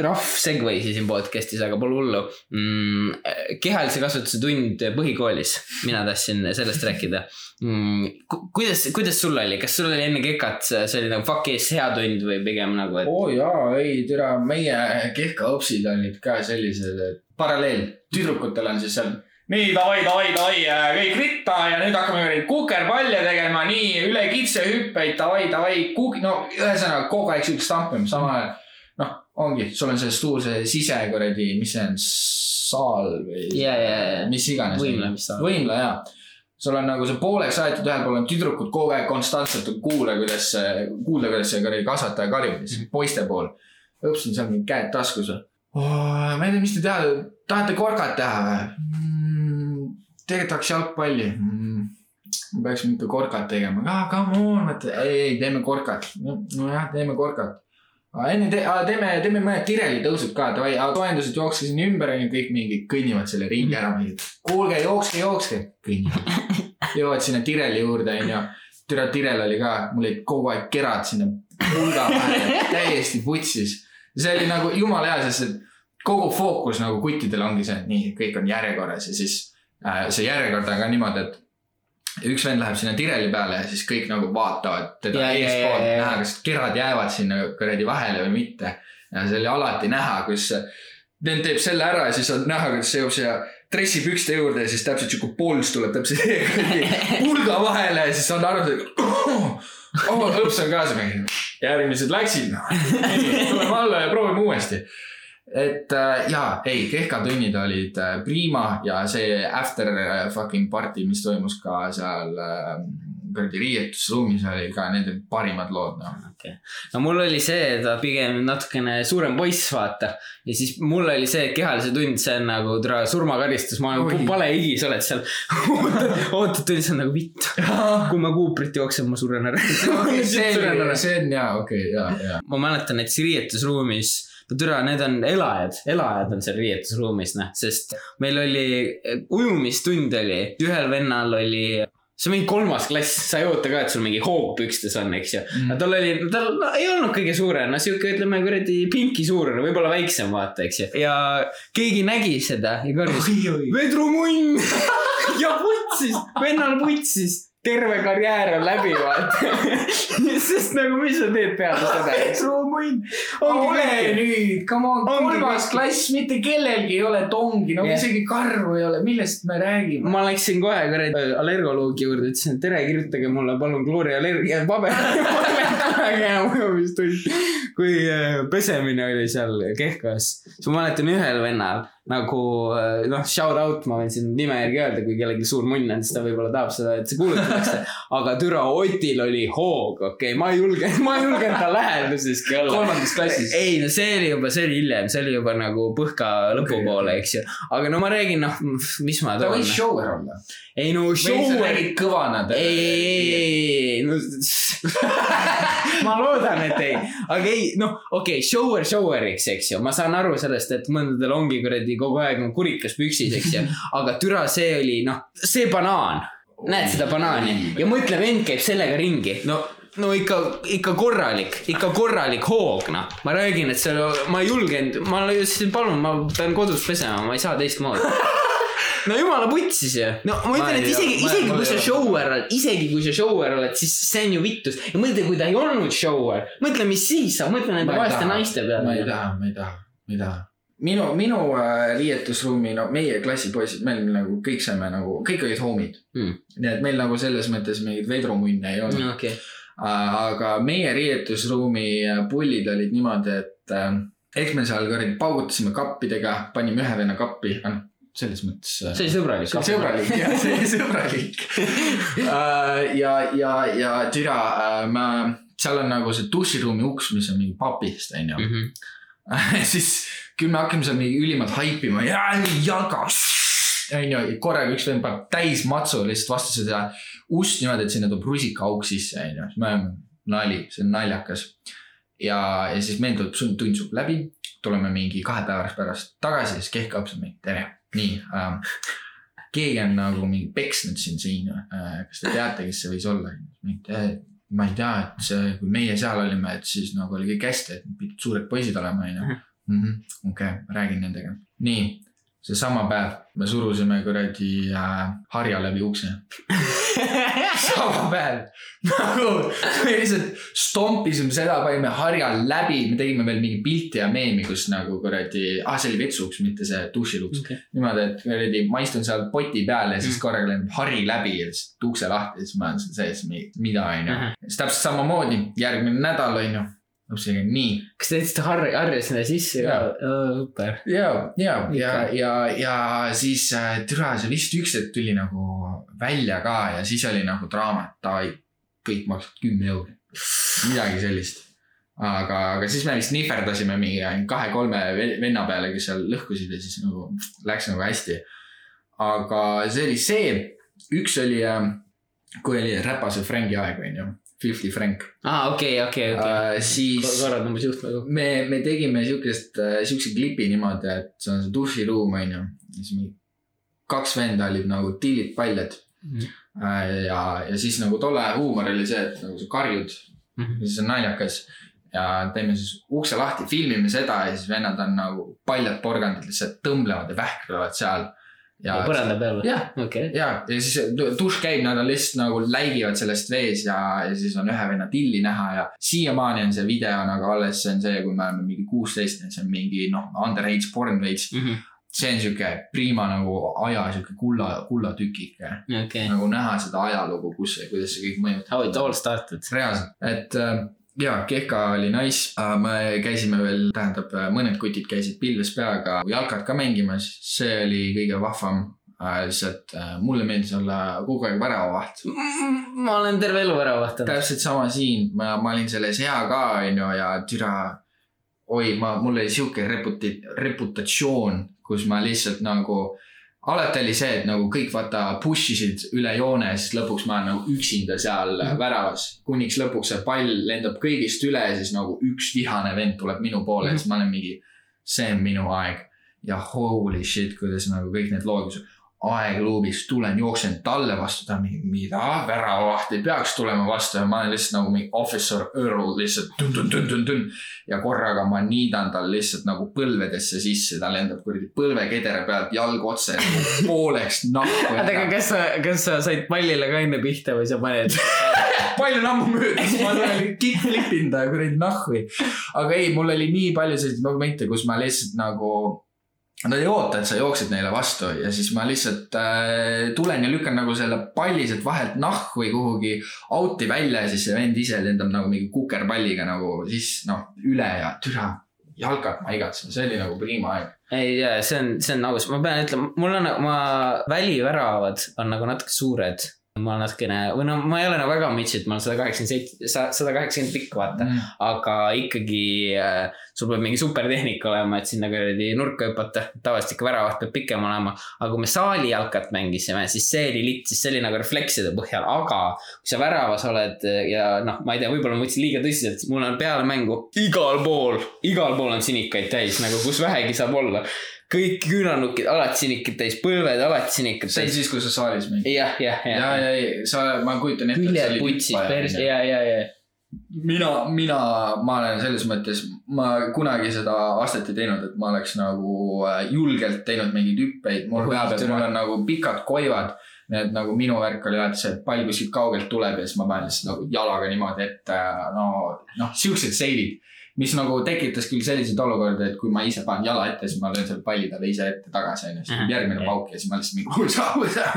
Speaker 1: rahv segway'si siin podcast'is, aga pole hullu mm,. kehalise kasvatuse tund põhikoolis, mina tahtsin sellest rääkida mm,. kuidas, kuidas sul oli, kas sul oli enne kekat, see oli nagu fuck yes hea tund või pigem nagu, et
Speaker 2: oo oh, jaa, ei türa, meie kehkaõpsid olid ka sellised, et paralleel, tüdrukutel on siis seal nii davai, davai, davai, kõik ritta ja nüüd hakkame neid kukerpalle tegema, nii üle kitsehüppeid, davai, davai, kuk-, no ühesõnaga kogu aeg siukest stampimist, samal ajal. noh, ongi, sul on see suur see sise kuradi, mis see on, saal või
Speaker 1: ja, ja, ja,
Speaker 2: mis iganes.
Speaker 1: võimlemissaal.
Speaker 2: võimla jaa. sul on nagu see pooleks aetud, ühel pool on tüdrukud kogu aeg konstantselt on kuule, kuidas, kuulda, kuidas see kuradi kasvataja karjub, siis poiste pool. õps on seal mingi käed taskus. ma ei tea, mis te teha, tahate korkat teha või? Tegelikult tahaks jalgpalli mm.. me peaksime ikka korkat tegema, ah come on, mõtle, ei, ei teeme korkat, nojah, teeme korkat. enne te, teeme, teeme mõned tirelitõusud ka, davai, soojendused jookske sinna ümber onju, kõik mingid kõnnivad selle ringi ära, mingid. kuulge, jookske, jookske, kõnnivad. jõuavad sinna tireli juurde onju. türa tirel oli ka, mul olid kogu aeg kerad sinna pulga vahele, täiesti vutsis. see oli nagu jumala hea, sest et kogu fookus nagu kuttidel ongi see, et nii, kõik on järjekorras ja siis see järjekord on ka niimoodi, et üks vend läheb sinna tireli peale ja siis kõik nagu vaatavad teda eespoolt näha, kas kerad jäävad sinna kuradi vahele või mitte. ja see oli alati näha, kus vend teeb selle ära ja siis on näha, kuidas see jõuab siia dressipükste juurde ja siis täpselt sihuke pols tuleb täpselt pulga vahele ja siis saad aru, et oh, õps on ka see. järgmised läksid, tuleme alla ja proovime uuesti et äh, jaa, ei, kehkatunnid olid äh, Prima ja see after äh, fucking party, mis toimus ka seal kuradi riietusruumis oli ka nende parimad lood, noh.
Speaker 1: no mul oli see, et pigem natukene suurem poiss, vaata. ja siis mul oli see, et kehalise tund, see on nagu türa surmakaristus, ma
Speaker 2: Oi.
Speaker 1: olen palehigi, sa oled seal. ootad tuli, see on nagu vitt. kui ma kuuprit jooksen, ma suren ära.
Speaker 2: see, on jaa, okei okay,, jaa, jaa.
Speaker 1: ma mäletan näiteks riietusruumis, türa, need on elajad, elajad on seal riietusruumis, noh, sest meil oli ujumistund oli, ühel vennal oli see on mingi kolmas klass, sa ei oota ka, et sul mingi hoog pükstes on, eks ju mm.. tal oli, tal no, ei olnud kõige suurem, no sihuke, ütleme kuradi pinki suurune, võib-olla väiksem, vaata, eks ju. ja keegi nägi seda ja karjus, vedrumunn ja putsis, vennal putsis, terve karjäär on läbi, vaata. sest nagu, mis sa teed peale seda, eks.
Speaker 2: ole nüüd, come on, kolmas klass, mitte kellelgi ei ole tongi, no
Speaker 1: Jah.
Speaker 2: isegi karvu ei ole, millest me räägime?
Speaker 1: ma läksin kohe kuradi allergoloogi juurde, ütlesin, et tere, kirjutage mulle palun kloori allergia paber. kui äh, pesemine oli seal kehkas, siis ma mäletan ühel vennal nagu äh, noh, shout out, ma võin siin nime järgi öelda, kui kellelgi suur munn on, siis ta võib-olla tahab seda, et see kuulutatakse. aga türa Otil oli hoog, okei okay,, ma ei julge, ma ei julgenud ta läheduseski olla.
Speaker 2: kolmandas klassis.
Speaker 1: ei no see oli juba, see oli hiljem, see oli juba nagu põhka lõpupoole, eks ju. aga no ma räägin, noh, mis ma
Speaker 2: ta võis. shower olla.
Speaker 1: ei no
Speaker 2: või sa
Speaker 1: show.
Speaker 2: räägid kõvana?
Speaker 1: ei, ei, ei, ei, ei, no ma loodan, et ei, aga ei, noh, okei okay,, shower shower'iks, eks ju, ma saan aru sellest, et mõndadel ongi kuradi kogu aeg nagu kurikas püksis, eks ju, aga türa, see oli noh, see banaan, näed seda banaani ja mõtle, vend käib sellega ringi, no no ikka, ikka korralik, ikka korralik hoog, noh. ma räägin, et see, ma ei julgenud, ma ütlesin, palun, ma pean kodus pesema, ma ei saa teistmoodi. no jumala putsis ju. no ma ütlen, et isegi, isegi kui sa shower oled, isegi kui sa shower oled, siis see on ju vittus. ja mõtle, kui ta ei olnud shower, mõtle, mis siis saab, mõtle nende vaeste naiste
Speaker 2: ma ei
Speaker 1: peale.
Speaker 2: taha, ma ei taha, ma ei taha. minu, minu äh, riietusruumi, no meie klassipoisid, meil nagu kõik saime nagu, kõik olid homid
Speaker 1: Mm.
Speaker 2: nii et meil nagu selles mõttes mingeid vedrumunne ei olnud.
Speaker 1: okei,
Speaker 2: aga meie riietusruumi äh, pullid olid niimoodi, et äh, eks me seal kuradi paugutasime kappidega, panime ühe venna kappi, noh, selles mõttes.
Speaker 1: see oli sõbralik.
Speaker 2: see oli sõbralik, jah, see oli sõbralik. ja, ja, ja türa, ma, seal on nagu see duširuumi uks, mis on mingi papist, onju.
Speaker 1: Mhm.
Speaker 2: siis küll me hakkame seal mingi ülimalt haipima ja jalga. onju, korraga üks vend paneb täis matsu lihtsalt vastu seda ust niimoodi, et sinna tuleb rusikaauk sisse, onju. siis me oleme, nali, see on naljakas. ja, ja siis meil tuleb sund tund saab läbi, tuleme mingi kahe päeva pärast tagasi, siis kehk õpsab meid, tere, nii ähm,. keegi on nagu mingi peksnud sind siin, kas te teate, kes see võis olla? ma ei tea, et see, kui meie seal olime, et siis nagu oli kõik hästi, et pidid suured poisid olema, onju. okei, räägin nendega. nii, seesama päev me surusime kuradi äh, harja läbi ukse. sama päev, nagu me lihtsalt stompisime seda, panime harja läbi, me tegime veel mingi pilti ja meemi, kus nagu kuradi, ah see oli vetsuuks, mitte see dušiluks. niimoodi, et kuradi ma istun seal poti peal ja siis korraga lendab hari läbi ja siis ukse lahti ja siis ma olen seal sees, mida onju. siis täpselt samamoodi, järgmine nädal onju, lapsega nii
Speaker 1: kas te jätsite harja, harja sinna sisse ka
Speaker 2: Jaa.?
Speaker 1: super.
Speaker 2: ja, ja, ja ja, ja siis äh, türa, see vist üks hetk tuli nagu välja ka ja siis oli nagu draama, et davai, kõik maksavad kümme euri. midagi sellist. aga, aga siis me vist nihverdasime mingi kahe-kolme ve- venna peale, kes seal lõhkusid ja siis nagu läks nagu hästi. aga see oli see, üks oli, kui oli Räpase Franki aeg, onju, Fifty Frank,
Speaker 1: aa, okei, okei, okei.
Speaker 2: siis
Speaker 1: korra tõmbas juhtme ka.
Speaker 2: me, me tegime siukest, siukse klipi niimoodi, et see on see duširuum onju. siis mingi kaks venda olid nagu tillid paljad. ja, ja siis nagu tolle huumor oli see, et nagu sa karjud ja siis on naljakas. ja teeme siis ukse lahti, filmime seda ja siis vennad on nagu paljad porgandid lihtsalt tõmblevad ja vähklevad seal. Ja
Speaker 1: põranda peal või?
Speaker 2: jah,
Speaker 1: okei.
Speaker 2: ja, ja siis dušš käib, nad on lihtsalt nagu läigivad sellest vees ja, ja siis on ühe venna tilli näha ja siiamaani on see video nagu alles, see on see, kui me oleme mingi kuusteist, see on mingi noh, underage porn veits. see on sihuke prima nagu aja sihuke kulla, kullatükike.
Speaker 1: okei.
Speaker 2: nagu näha seda ajalugu, kus see, kuidas see kõik mõjutab.
Speaker 1: How it all started.
Speaker 2: reaalselt, et äh, ja Kehka oli nice, me käisime veel, tähendab, mõned kutid käisid pilves peaga jalkat ka mängimas, see oli kõige vahvam. lihtsalt äh, mulle meeldis olla kogu aeg väravavaht.
Speaker 1: ma olen terve elu ära vahtanud.
Speaker 2: täpselt sama siin, ma, ma olin selles hea ka, onju, ja türa. oi, ma, mul oli sihuke reputi-, reputatsioon, kus ma lihtsalt nagu. Alati oli see, et nagu kõik vaata push isid üle joone ja siis lõpuks ma olen nagu üksinda seal
Speaker 1: Mhm.
Speaker 2: väravas. kuniks lõpuks see pall lendab kõigist üle ja siis nagu üks vihane vend tuleb minu poole ja siis ma olen mingi, see on minu aeg. ja holy shit, kuidas nagu kõik need lood, aegluubis tulen, jooksen talle vastu, ta on mingi, mida, väravavaht ei peaks tulema vastu ja ma olen lihtsalt nagu mingi officer Earl lihtsalt tun-tun-tun-tun-tun. ja korraga ma niidan tal lihtsalt nagu põlvedesse sisse, ta lendab kuradi põlvekedere pealt jalg otse nagu pooleks nahku.
Speaker 1: oota, aga kas sa, kas sa said pallile ka enne pihta või sa paned?
Speaker 2: pall on ammu möödas, ma olen kick-flipin ta kuradi nahku. aga ei, mul oli nii palju selliseid momente, kus ma lihtsalt nagu. Nad ei oota, et sa jooksed neile vastu ja siis ma lihtsalt äh, tulen ja lükkan nagu selle palli sealt vahelt nahku või kuhugi out'i välja ja siis see vend ise lendab nagu mingi kukerpalliga nagu siis noh, üle ja türa, jalkat ma igatsen, see oli nagu prima aeg.
Speaker 1: ei see on, see on aus, ma pean ütlema, mul on, ma väliväravad on nagu natuke suured. Ma natukene, või no ma ei ole nagu väga midžet, ma olen sada kaheksakümmend seitse, sada kaheksakümmend pikk, vaata.
Speaker 2: Mm.
Speaker 1: aga ikkagi äh, sul peab mingi supertehnika olema, et sinna kuradi nurka hüpata. tavaliselt ikka väravaht peab pikem olema. aga kui me saali jalkat mängisime, siis see oli litt, siis see oli nagu reflekside põhjal, aga kui sa väravas oled ja noh, ma ei tea, võib-olla ma võtsin liiga tõsiselt, mul on peale mängu igal pool, igal pool on sinikaid täis nagu kus vähegi saab olla. Kõik küünarnukid alati sinikad täis, põlved alati sinikad
Speaker 2: see oli
Speaker 1: täis.
Speaker 2: siis, kui sa saalis mängid.
Speaker 1: jah, jah,
Speaker 2: ja,
Speaker 1: jah.
Speaker 2: ja, ja sa, ma kujutan ette.
Speaker 1: küljed putsid, pers-, ja, ja, ja.
Speaker 2: mina, mina, ma olen selles mõttes, ma kunagi seda astet ei teinud, et ma oleks nagu äh, julgelt teinud mingeid hüppeid, mul
Speaker 1: tere.
Speaker 2: mul on nagu pikad koivad. et nagu minu värk oli alati see, et pall kuskilt kaugelt tuleb ja siis ma panen lihtsalt nagu jalaga niimoodi ette, no noh, siuksed seidid. Mis nagu tekitas küll selliseid olukordi, et kui ma ise panen jala ette, siis ma löön selle palli talle ise ette tagasi onju, siis tuleb järgmine pauk ja siis ma lihtsalt mingi usa,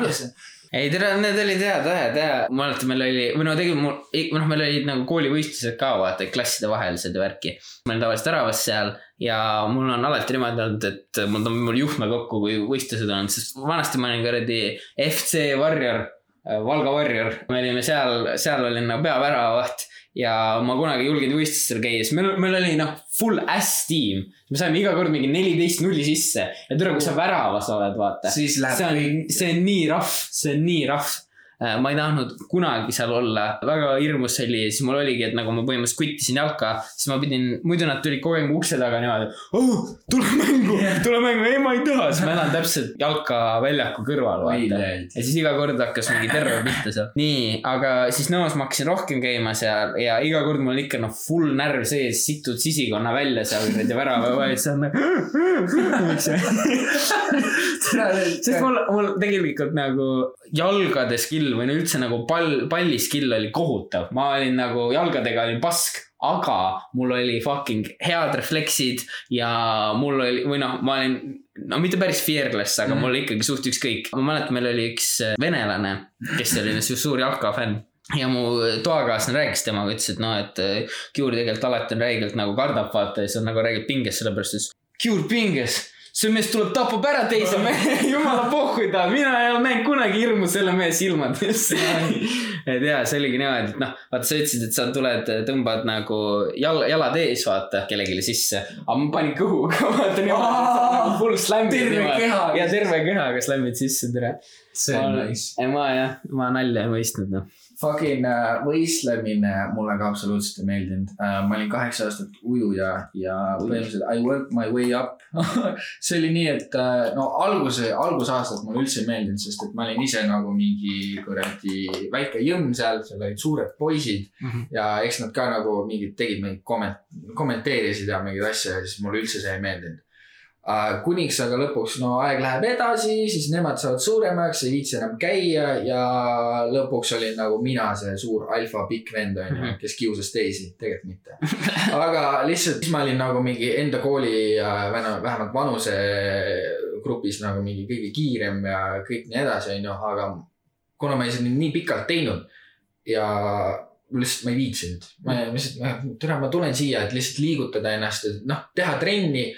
Speaker 2: usa.
Speaker 1: ei tere, need olid head ajad ja mäletan, meil oli, või no tegelikult mul, noh, meil olid nagu koolivõistlused ka vaata, klasside vahelised värki. ma olin tavaliselt väravas seal ja mul on alati niimoodi olnud, et mul tõmbab mul juhtme kokku, kui võistlused on, sest vanasti ma olin kuradi FC Warrior, Valga Warrior, me olime seal, seal olin nagu peaväravaht ja ma kunagi ei julgenud võistlustel käia, sest meil, meil oli noh, full ass tiim. me saime iga kord mingi neliteist nulli sisse ja tule, kui sa väravas oled, vaata see on, see on nii rahv, see on nii rahv. Äh, ma ei tahtnud kunagi seal olla, väga hirmus oli ja siis mul oligi, et nagu ma põhimõtteliselt kuttisin jalka, siis ma pidin, muidu nad tulid kogu aeg mu ukse taga niimoodi oh,. tule mängu, tule mängu, ei ma ei taha, siis ma elan täpselt jalka väljaku kõrval vaata. ja siis iga kord hakkas mingi terror pihta seal. nii, aga siis nõos ma hakkasin rohkem käima seal ja iga kord mul ikka noh, full närv sees, situd sisikonna välja seal kuradi värava vahel, siis on nagu. sest mul, mul tegelikult nagu jalgade skill või no üldse nagu pall, palli skill oli kohutav. ma olin nagu jalgadega olin pask, aga mul oli fucking head refleksid ja mul oli, või noh, ma olin no mitte päris fearless, aga mm. mul ikkagi suht ükskõik. ma mäletan, meil oli üks äh, venelane, kes oli suur jalkafänn ja mu toakaaslane rääkis temaga, ütles, et noh, et Cure äh, tegelikult alati on räigelt nagu kardab vaata ja siis on nagu räigelt pinges, sellepärast et Cure pinges see mees tuleb, tapab ära teise mehe, jumala pohhui ta, mina ei ole näinud kunagi hirmu selle mehe silmadesse et jaa, see oligi niimoodi, et noh, vaata sa ütlesid, et sa tuled, tõmbad nagu jal-, jalad ees, vaata, kellelegi sisse. aga ma panin kõhuga, vaata niimoodi, nagu full slam'id.
Speaker 2: terve kehaga.
Speaker 1: ja terve kehaga slam'id sisse, tere.
Speaker 2: see on nice.
Speaker 1: ma jah, ma nalja ei mõistnud, noh
Speaker 2: Fucking uh, võistlemine mulle ka absoluutselt ei meeldinud uh,. ma olin kaheksa aastat ujuja ja põhimõtteliselt I work my way up see oli nii, et uh, no alguse, algusaastad mulle üldse ei meeldinud, sest et ma olin ise nagu mingi kuradi väike jõmm seal, seal olid suured poisid mm. -hmm. ja eks nad ka nagu mingid tegid mingit komment-, kommenteerisid ja mingeid asju ja siis mulle üldse see ei meeldinud Äh, kuniks aga lõpuks, no aeg läheb edasi, siis nemad saavad suuremaks, ei viitsi enam käia ja lõpuks olin nagu mina see suur alfa pikk vend onju, mhm. kes kiusas teisi, tegelikult mitte. aga lihtsalt siis ma olin nagu mingi enda kooli vähemalt vanusegrupis nagu mingi kõige kiirem ja kõik nii edasi onju, aga kuna ma ei seda nii pikalt teinud ja lihtsalt ma ei viitsinud, ma lihtsalt, tere, ma tulen siia, et lihtsalt liigutada ennast, et noh, teha trenni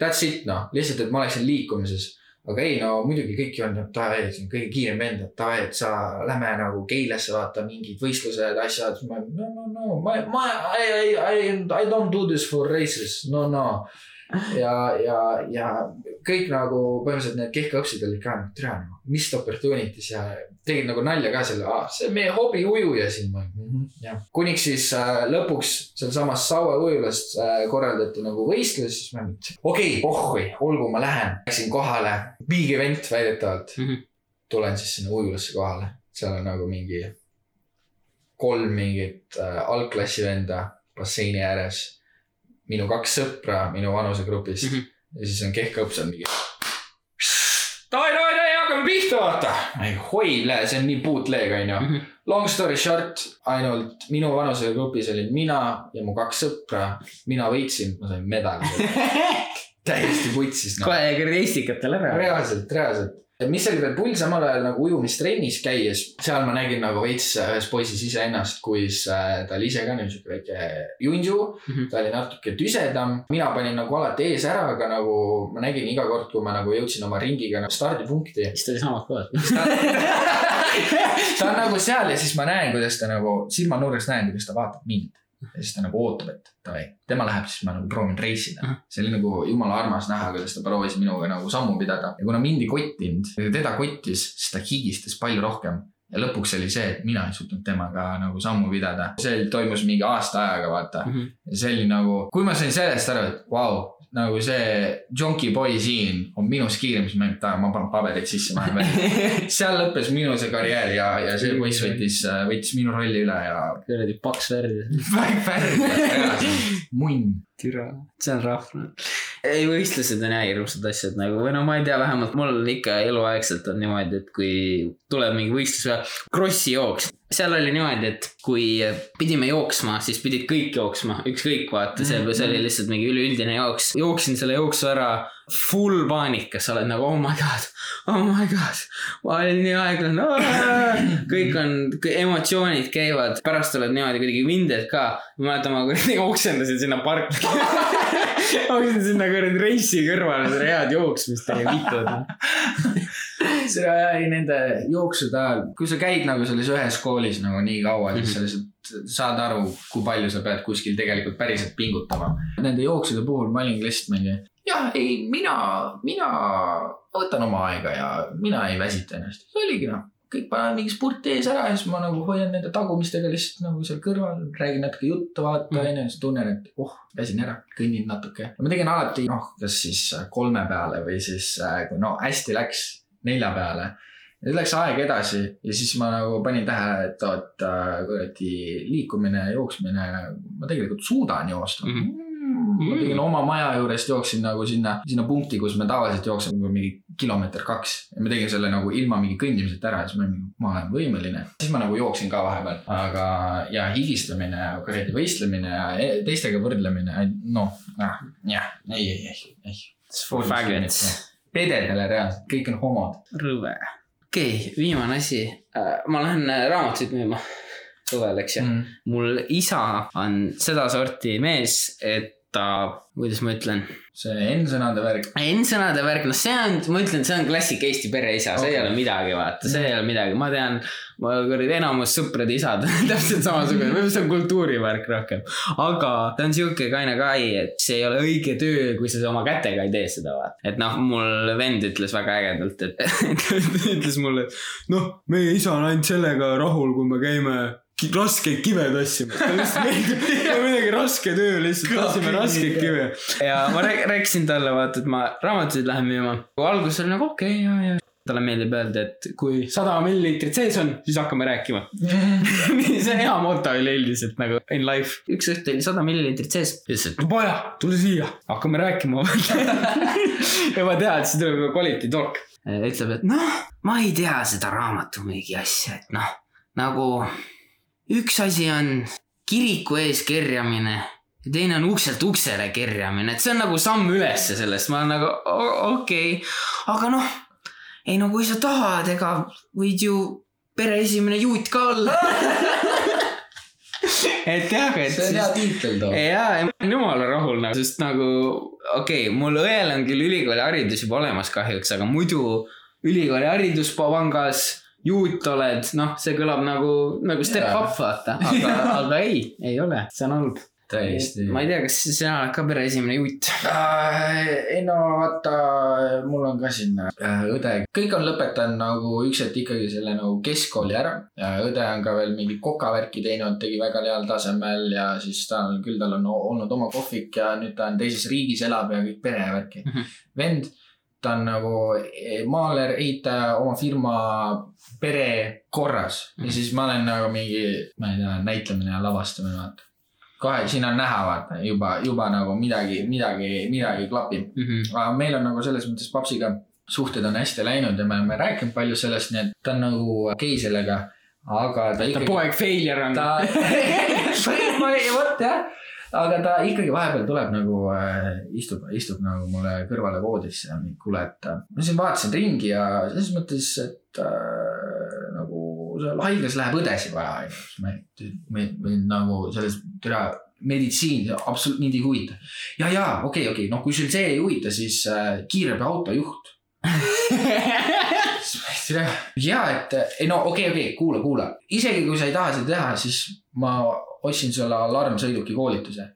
Speaker 2: That's it noh, lihtsalt, et ma oleksin liikumises. aga ei, no muidugi kõik ju on, et davai, see on kõige kiirem vend, et davai, et sa lähme nagu Keilasse vaata mingid võistlused, asjad. no, no, no, ma, ma, I, I, I, I don't do this for races, no, no ja, ja, ja kõik nagu põhimõtteliselt need kehkaõpsid olid ka nagu tere nagu, missed opportunities ja tegid nagu nalja ka selle, see on meie hobi ujuja siin mm. -hmm. jah, kuniks siis äh, lõpuks sealsamas Saue ujulas äh, korraldati nagu võistlus, siis ma mõtlesin, okei okay,, pohhui, olgu, ma lähen. Läksin kohale, big event väidetavalt mm. -hmm. tulen siis sinna ujulasse kohale, seal on nagu mingi kolm mingit äh, algklassi venda basseini ääres minu kaks sõpra minu vanusegrupist mm. -hmm. ja siis on kehkaõps on mingi. davai, davai, davai, hakkame pihta, vaata. hoidle, see on nii bootleg, onju. Mhm. Long story short, ainult minu vanusegrupis olin mina ja mu kaks sõpra. mina võitsin, ma sain medali täiesti putsis
Speaker 1: no.. kohe kuradi Estikatel ära.
Speaker 2: reaalselt, reaalselt mis oli veel pull samal ajal nagu ujumistrennis käies, seal ma nägin nagu veits ühes poisis iseennast, kus äh, ta oli ise ka siuke väike junju mm. -hmm. ta oli natuke tüsedam, mina panin nagu alati ees ära, aga nagu ma nägin iga kord, kui ma nagu jõudsin oma ringiga nagu stardipunkti.
Speaker 1: siis ta oli samas kohas
Speaker 2: ta on nagu seal ja siis ma näen, kuidas ta nagu silmanurgast näen, kuidas ta vaatab mind ja siis ta nagu ootab, et davai, tema läheb, siis ma nagu proovin reisida. see oli nagu jumala armas näha, kuidas ta proovis minuga nagu sammu pidada ja kuna mind ei kottinud, teda kottis, siis ta higistas palju rohkem. ja lõpuks oli see, et mina ei suutnud temaga nagu sammu pidada. see toimus mingi aasta ajaga, vaata mm. -hmm. ja see oli nagu, kui ma sain sellest aru, et vau wow,, nagu see Jonky Boy siin on minust kiirem, siis ma mõtlen, et ma panen paberid sisse, ma lähen välja. seal lõppes minu see karjäär ja, ja see poiss võttis, võttis minu rolli üle ja.
Speaker 1: kuradi paks värv.
Speaker 2: värv, munn.
Speaker 1: Türa, see on rahva. ei, võistlused on jah hirmsad asjad nagu või no ma ei tea, vähemalt mul ikka eluaegselt on niimoodi, et kui tuleb mingi võistlus või krossi jooks seal oli niimoodi, et kui pidime jooksma, siis pidid kõik jooksma, ükskõik vaata, see, see oli lihtsalt mingi üleüldine jooks. jooksin selle jooksu ära, full paanikas, sa oled nagu oh my god, oh my god. ma olin nii aeglane, kõik on, emotsioonid käivad, pärast oled niimoodi kuidagi vinded ka. ma mäletan, ma kuradi oksendasin sinna parki oksendasin sinna kuradi reisi kõrvale, seda head jooksmist ei vitud
Speaker 2: seda jäi nende jooksude ajal, kui sa käid nagu selles ühes koolis nagu nii kaua, siis sa lihtsalt saad aru, kui palju sa pead kuskil tegelikult päriselt pingutama. Nende jooksude puhul ma olingi lihtsalt mingi, jah, ei, mina, mina võtan oma aega ja mina ei väsita ennast. see oligi noh, kõik panevad mingi spurti ees ära ja siis ma nagu hoian nende tagumistega lihtsalt nagu seal kõrval, räägin natuke juttu, vaata
Speaker 1: Mhm.
Speaker 2: onju, siis tunnen, et oh, väsin ära, kõnnin natuke. ma tegin alati noh, kas siis kolme peale või siis äh, kui no hästi läks nelja peale. Ja siis läks aeg edasi ja siis ma nagu panin tähele, et oot äh, kuradi liikumine, jooksmine, ma tegelikult suudan joosta mm. -hmm ma tegin oma maja juurest jooksin nagu sinna, sinna punkti, kus me tavaliselt jookseme mingi kilomeeter kaks. ja ma tegin selle nagu ilma mingi kõndimiseta ära ja siis ma olin, ma olen võimeline. siis ma nagu jooksin ka vahepeal, aga ja higistamine, kuradi võistlemine ja e- teistega võrdlemine, noh, jah, ei, ei, ei, ei. Pededele reaalselt, kõik on homod.
Speaker 1: rõve. Okei okay,, viimane asi. ma lähen äh, raamatuid müüma suvel, eks ju.
Speaker 2: Mm.
Speaker 1: mul isa on sedasorti mees, et ta, kuidas ma ütlen,
Speaker 2: see N-sõnade värk.
Speaker 1: N-sõnade värk, noh, see on, ma ütlen, see on klassik Eesti pereisa, see okay. ei
Speaker 2: Okei.
Speaker 1: ole midagi, vaata, see ei ole midagi, ma tean, ma kuradi enamus sõprade isad on täpselt samasugune, võib-olla see on kultuurivärk rohkem. aga ta on sihuke kaine kai, et see ei ole õige töö, kui sa oma kätega ei tee seda, vaata. et noh, mul vend ütles väga ägedalt, et ütles mulle, noh, meie isa on ainult sellega rahul, kui me käime raskeid kive tassima. talle lihtsalt meeldib, midagi raske töö lihtsalt, tassime raskeid kive. ja ma rääk- rääkisin talle, vaata, et ma raamatuid lähen müüma. alguses oli nagu okei okay,, ja, ja. talle meeldib öelda, et kui sada milliliitrit sees on, siis hakkame rääkima. see on hea moto üleüldiselt nagu in life. üks õhtu oli sada milliliitrit sees. ütles, et poja, tule siia, hakkame rääkima. juba tead, siis tuleb juba quality talk. ütleb, et noh, ma ei tea seda raamatumüügi asja, et noh, nagu üks asi on kiriku ees kerjamine ja teine on ukselt uksele kerjamine, et see on nagu samm ülesse sellest, ma olen nagu okei okay., aga noh, ei no kui sa tahad, ega võid ju pere esimene juut ka olla. et jah, et
Speaker 2: see on hea tiitel too.
Speaker 1: ja, ja ma olen jumala rahul nagu, sest nagu okei okay,, mul õel on küll ülikooliharidus juba olemas kahjuks, aga muidu ülikooliharidus pangas, juut oled, noh, see kõlab nagu, nagu step
Speaker 2: Jaa.
Speaker 1: up vaata, aga, aga ei, ei ole, see on halb.
Speaker 2: täiesti.
Speaker 1: ma ei tea, kas sina oled ka pere esimene juut?
Speaker 2: Äh, ei no vaata, mul on ka siin äh, õde, kõik on lõpetanud nagu üks hetk ikkagi selle nagu keskkooli ära. õde on ka veel mingi kokavärki teinud, tegi väga heal tasemel ja siis ta on küll, tal on olnud oma kohvik ja nüüd ta on teises riigis, elab ja kõik perevärki
Speaker 1: Mhm.
Speaker 2: vend, ta on nagu eh, maaler, ehitaja, oma firma, pere korras ja
Speaker 1: Mhm.
Speaker 2: siis ma olen nagu mingi, ma ei tea, näitlemine ja lavastamine, vaata kohe siin on näha, vaata juba, juba nagu midagi, midagi, midagi klapib. aga meil on nagu selles mõttes papsiga suhted on hästi läinud ja me oleme rääkinud palju sellest, nii et ta on nagu okei sellega. aga ta
Speaker 1: ta
Speaker 2: ikkagi,
Speaker 1: poeg failure on.
Speaker 2: ta vot jah, aga ta ikkagi vahepeal tuleb nagu äh, istub, istub nagu mulle kõrvale voodisse ja mingi kuule, et ma siin vaatasin ringi ja selles mõttes, et äh, nagu seal haiglas läheb õdesid vaja, onju. me nagu selles, türa meditsiin absoluutselt mind ei huvita. ja, ja okei okay,, okei okay., noh, kui sul see ei huvita, siis äh, kiirabiautojuht. ja et ei no okei okay,, okei okay,, kuula, kuula, isegi kui sa ei taha seda teha, siis ma ostsin sulle alarmsõiduki koolituse.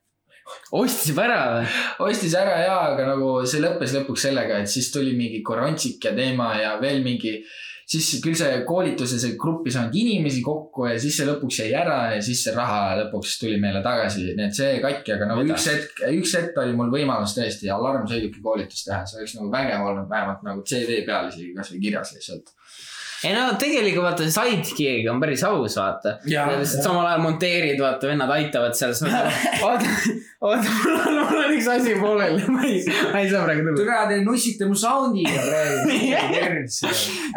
Speaker 1: ostis ära või?
Speaker 2: ostis ära ja, aga nagu see lõppes lõpuks sellega, et siis tuli mingi korantsik ja teema ja veel mingi. siis küll see koolituse, see grupp ei saanud inimesi kokku ja siis see lõpuks jäi ära ja siis see raha lõpuks tuli meile tagasi, nii et see jäi katki, aga nagu
Speaker 1: Mida?
Speaker 2: üks hetk, üks hetk oli mul võimalus tõesti alarmsõiduki koolitust teha, see oleks nagu vägev olnud vähemalt nagu CV peal isegi kasvõi kirjas lihtsalt.
Speaker 1: Ei no tegelikult vaata sidekick'iga on päris aus, vaata. Samal ajal monteerid, vaata, vennad aitavad seal. oota, oota, mul on, mul on üks asi pooleli, ma ei, ma ei saa praegu tulla.
Speaker 2: türa, te nussite mu sound'iga praegu.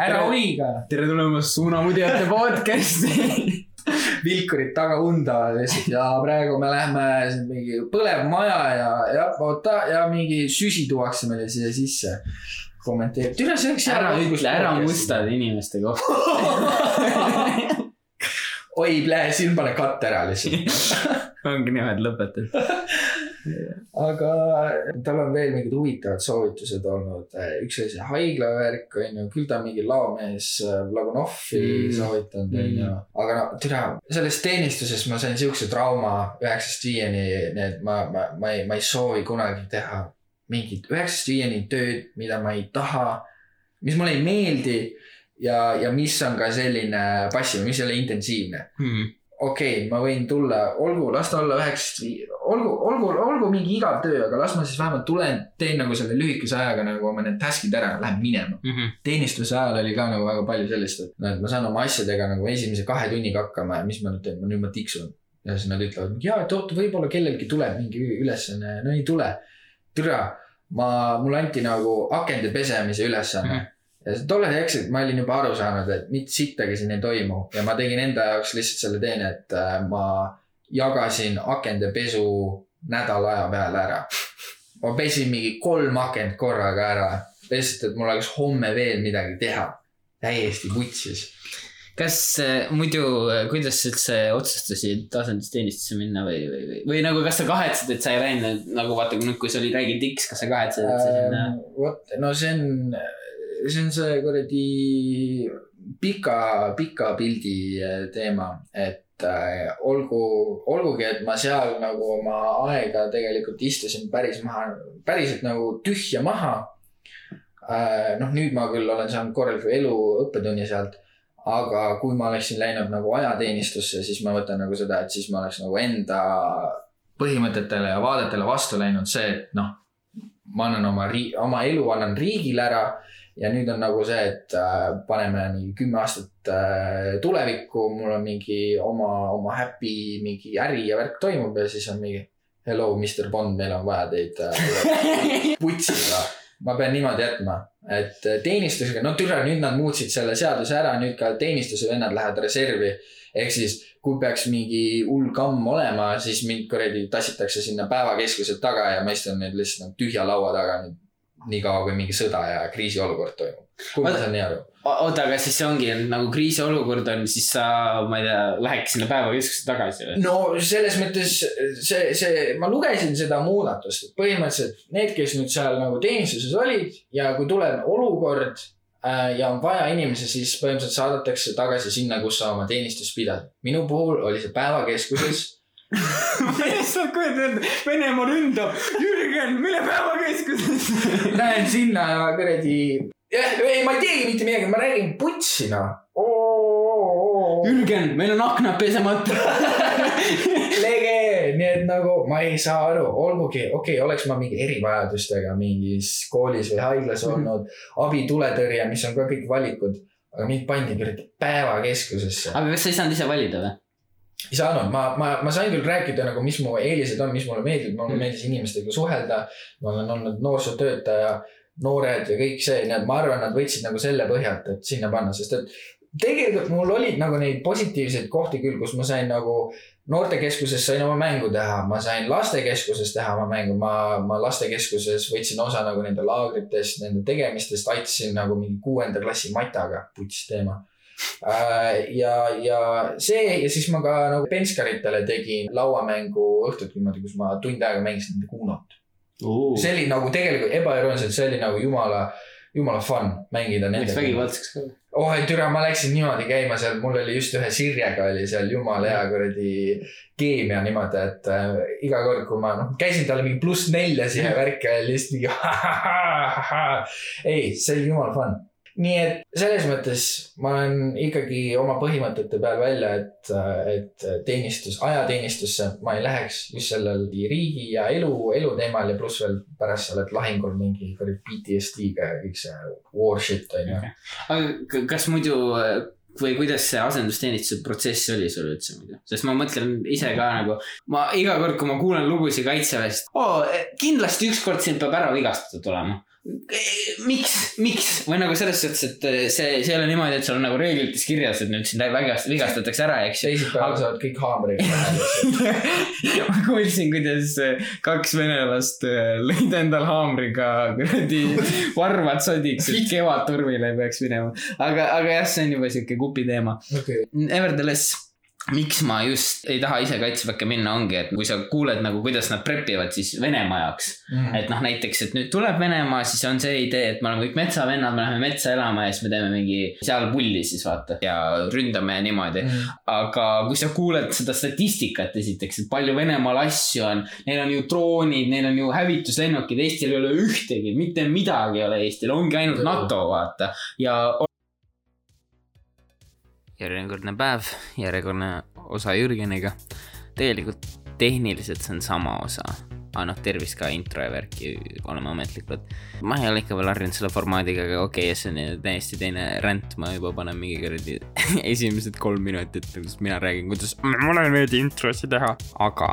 Speaker 2: ära hoiga.
Speaker 1: tere tulemast Suunamudjate podcast'i.
Speaker 2: vilkurid taga unda lihtsalt ja praegu me läheme mingi põlev maja ja, ja oota ja mingi süsi tuuakse meile siia sisse. kommenteerib, türa see oleks
Speaker 1: ära ütle ära. mustade inimeste kohta.
Speaker 2: oi, plee, siin pane katt ära lihtsalt.
Speaker 1: ongi niimoodi lõpetatud.
Speaker 2: aga tal on veel mingid huvitavad soovitused olnud. üks oli see haiglavärk on ju, küll ta mingi laomees äh, Vlagunovi
Speaker 1: Mm.
Speaker 2: mm. soovitanud on ju. aga no türa, selles teenistuses ma sain siukse trauma üheksast viieni, need ma, ma, ma ei, ma ei soovi kunagi teha mingit üheksast viieni tööd, mida ma ei taha, mis mulle ei meeldi ja, ja mis on ka selline passiv, mis ei ole intensiivne. okei okay,, ma võin tulla, olgu, las ta olla üheksast vii-, olgu, olgu, olgu mingi igav töö, aga las ma siis vähemalt tulen, teen nagu selle lühikese ajaga nagu oma need task'id ära, lähen minema. teenistuse ajal oli ka nagu väga palju sellist, et noh, et ma saan oma asjadega nagu esimese kahe tunniga hakkama ja mis ma nüüd teen, ma nüüd ma tiksun. ja siis nad ütlevad, ja, et oota, võib-olla kellelgi tuleb mingi ülesanne, no ei tule. türa, ma, mulle anti nagu akende pesemise ülesanne mm. -hmm ja tollel hetkel ma olin juba aru saanud, et mitte sittagi siin ei toimu ja ma tegin enda jaoks lihtsalt selle teene, et äh, ma jagasin akende pesu nädala aja peale ära. ma pesin mingi kolm akent korraga ära, lihtsalt, et mul oleks homme veel midagi teha. täiesti vutsis.
Speaker 1: Kas äh, muidu, kuidas sa üldse otsustasid asendusteenistusse minna või, või, või, või nagu, kas sa kahetsed, et sa ei läinud nagu vaata nüüd, kui sa olid rääginud X, kas sa kahetsed, et sa sinna
Speaker 2: Ähm, vot, no see on, see on see kuradi pika, pika pildi äh, teema, et äh, olgu, olgugi, et ma seal nagu oma aega tegelikult istusin päris maha, päriselt nagu tühja maha äh,. noh, nüüd ma küll olen saanud korraliku elu õppetunni sealt, aga kui ma oleksin läinud nagu ajateenistusse, siis ma võtan nagu seda, et siis ma oleks nagu enda põhimõtetele ja vaadetele vastu läinud see, et noh, ma annan oma oma elu annan riigile ära ja nüüd on nagu see, et äh, paneme nii kümme aastat äh, tulevikku, mul on mingi oma, oma happy mingi äri ja värk toimub ja siis on mingi hello, Mr Bond, meil on vaja teid äh, putsida. Ma pean niimoodi jätma, et äh, teenistusega, no türa, nüüd nad muutsid selle seaduse ära, nüüd ka teenistuse vennad lähevad reservi. ehk siis, kui peaks mingi hull kamm olema, siis mind kuradi tassitakse sinna päevakeskuselt taga ja ma istun nüüd lihtsalt nagu tühja laua taga nüüd nii kaua, kui mingi sõda ja kriisiolukord toimub. kui ma saan nii aru.
Speaker 1: oota, aga siis see ongi nagu kriisiolukord on, siis sa, ma ei tea, läheks sinna päevakeskusse tagasi või?
Speaker 2: no selles mõttes see, see, ma lugesin seda muudatust, et põhimõtteliselt need, kes nüüd seal nagu teenistuses olid ja kui tuleb olukord äh, ja on vaja inimesi, siis põhimõtteliselt saadetakse tagasi sinna, kus sa oma teenistust pidasid. minu puhul oli see päevakeskuses.
Speaker 1: Ma lihtsalt kujutan ette, Venemaa ründab, Jürgen, mine päevakeskusesse.
Speaker 2: Lähen sinna ja kuradi, jah, ei, ma ei teegi mitte midagi, ma räägin putsi noh.
Speaker 1: Jürgen, meil on aknad pesemata.
Speaker 2: lege, nii et nagu ma ei saa aru, olgugi, okei okay,, oleks ma mingi erivajadustega mingis koolis või haiglas
Speaker 1: Mhm.
Speaker 2: olnud, abituletõrje, mis on ka kõik valikud, aga mind pandi kuradi päevakeskusesse.
Speaker 1: aga kas sa ei saanud ise valida või?
Speaker 2: Ei saanud, ma, ma, ma sain küll rääkida nagu, mis mu eelised on, mis mulle meeldib, mulle
Speaker 1: Mhm.
Speaker 2: meeldis inimestega suhelda. ma olen olnud noorsootöötaja, noored ja kõik see, nii et ma arvan, nad võtsid nagu selle põhjalt, et sinna panna, sest et tegelikult mul olid nagu neid positiivseid kohti küll, kus ma sain nagu noortekeskuses sain oma mängu teha, ma sain lastekeskuses teha oma mängu, ma, ma lastekeskuses võtsin osa nagu nende laagritest, nende tegemistest, aitasin nagu mingi kuuenda klassi mataga, puts teema. ja, ja see ja siis ma ka nagu penskaritele tegin lauamängu õhtuti niimoodi, kus ma tund aega mängisin nende Kunot. see oli nagu tegelikult ebaürooniliselt, see oli nagu jumala, jumala fun mängida
Speaker 1: Läks vägivaldseks ka
Speaker 2: oh, türa, ma läksin niimoodi käima seal, mul oli just ühe Sirjega oli seal jumala hea kuradi keemia niimoodi, et äh, iga kord, kui ma noh, käisin talle mingi pluss neljasid ja värke ja lihtsalt mingi ei, see oli jumala fun. Nii et selles mõttes ma olen ikkagi oma põhimõtete peal välja, et, et teenistus, ajateenistusse ma ei läheks just sellel riigi ja elu, elu teemal ja pluss veel pärast sa oled lahingul mingi kuradi PTSD-ga ja kõik see war shit on ju.
Speaker 1: aga kas muidu või kuidas see asendusteenistuse protsess oli sul üldse muidu? sest ma mõtlen ise ka nagu, ma iga kord, kui ma kuulen lugusid kaitseväest oh,, kindlasti ükskord sind peab ära vigastatud olema. miks, miks või nagu selles suhtes, et see, see ei ole niimoodi, et sul on nagu reeglites kirjas, et nüüd sind vägast- vigastatakse ära, eks ju.
Speaker 2: teisipäeval saavad kõik haamriga.
Speaker 1: ma kuulsin, kuidas kaks venelast äh, lõid endal haamriga kuradi varvad sodiks, et Kevadtormile ei peaks minema. aga, aga jah, see on juba sihuke kupi teema.
Speaker 2: okei,
Speaker 1: Nevertheless, miks ma just ei taha ise kaitseväkke minna, ongi, et kui sa kuuled nagu, kuidas nad prep ivad siis Venemaa jaoks.
Speaker 2: Mm.
Speaker 1: et noh, näiteks, et nüüd tuleb Venemaa, siis on see idee, et me oleme kõik metsavennad, me läheme metsa elama ja siis me teeme mingi seal pulli siis vaata ja ründame ja niimoodi.
Speaker 2: Mm.
Speaker 1: aga kui sa kuuled seda statistikat esiteks, et palju Venemaal asju on, neil on ju droonid, neil on ju hävituslennukid, Eestil ei ole ühtegi, mitte midagi ei ole Eestil, ongi ainult NATO, vaata. ja järjekordne päev, järjekordne osa Jürgeniga. tegelikult tehniliselt see on sama osa, aga noh, tervist ka intro ja värki oleme ametlikud. ma ei ole ikka veel harjunud selle formaadiga, aga okei okay,, see on täiesti teine ränd, ma juba panen mingi kuradi esimesed kolm minutit, kus mina räägin, kuidas mul on veidi introsid teha, aga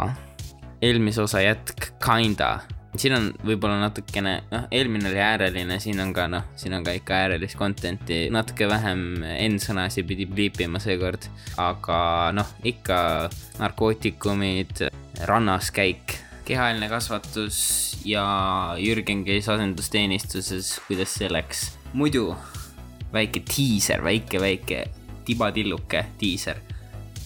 Speaker 1: eelmise osa jätk, kinda siin on võib-olla natukene, noh, eelmine oli ääreline, siin on ka noh, siin on ka ikka äärelist content'i, natuke vähem N-sõnasid pidi pliipima seekord. aga noh, ikka narkootikumid, rannas käik, kehaline kasvatus ja Jürgen käis asendusteenistuses, kuidas see läks. muidu väike diiser, väike, väike tibatilluke diiser.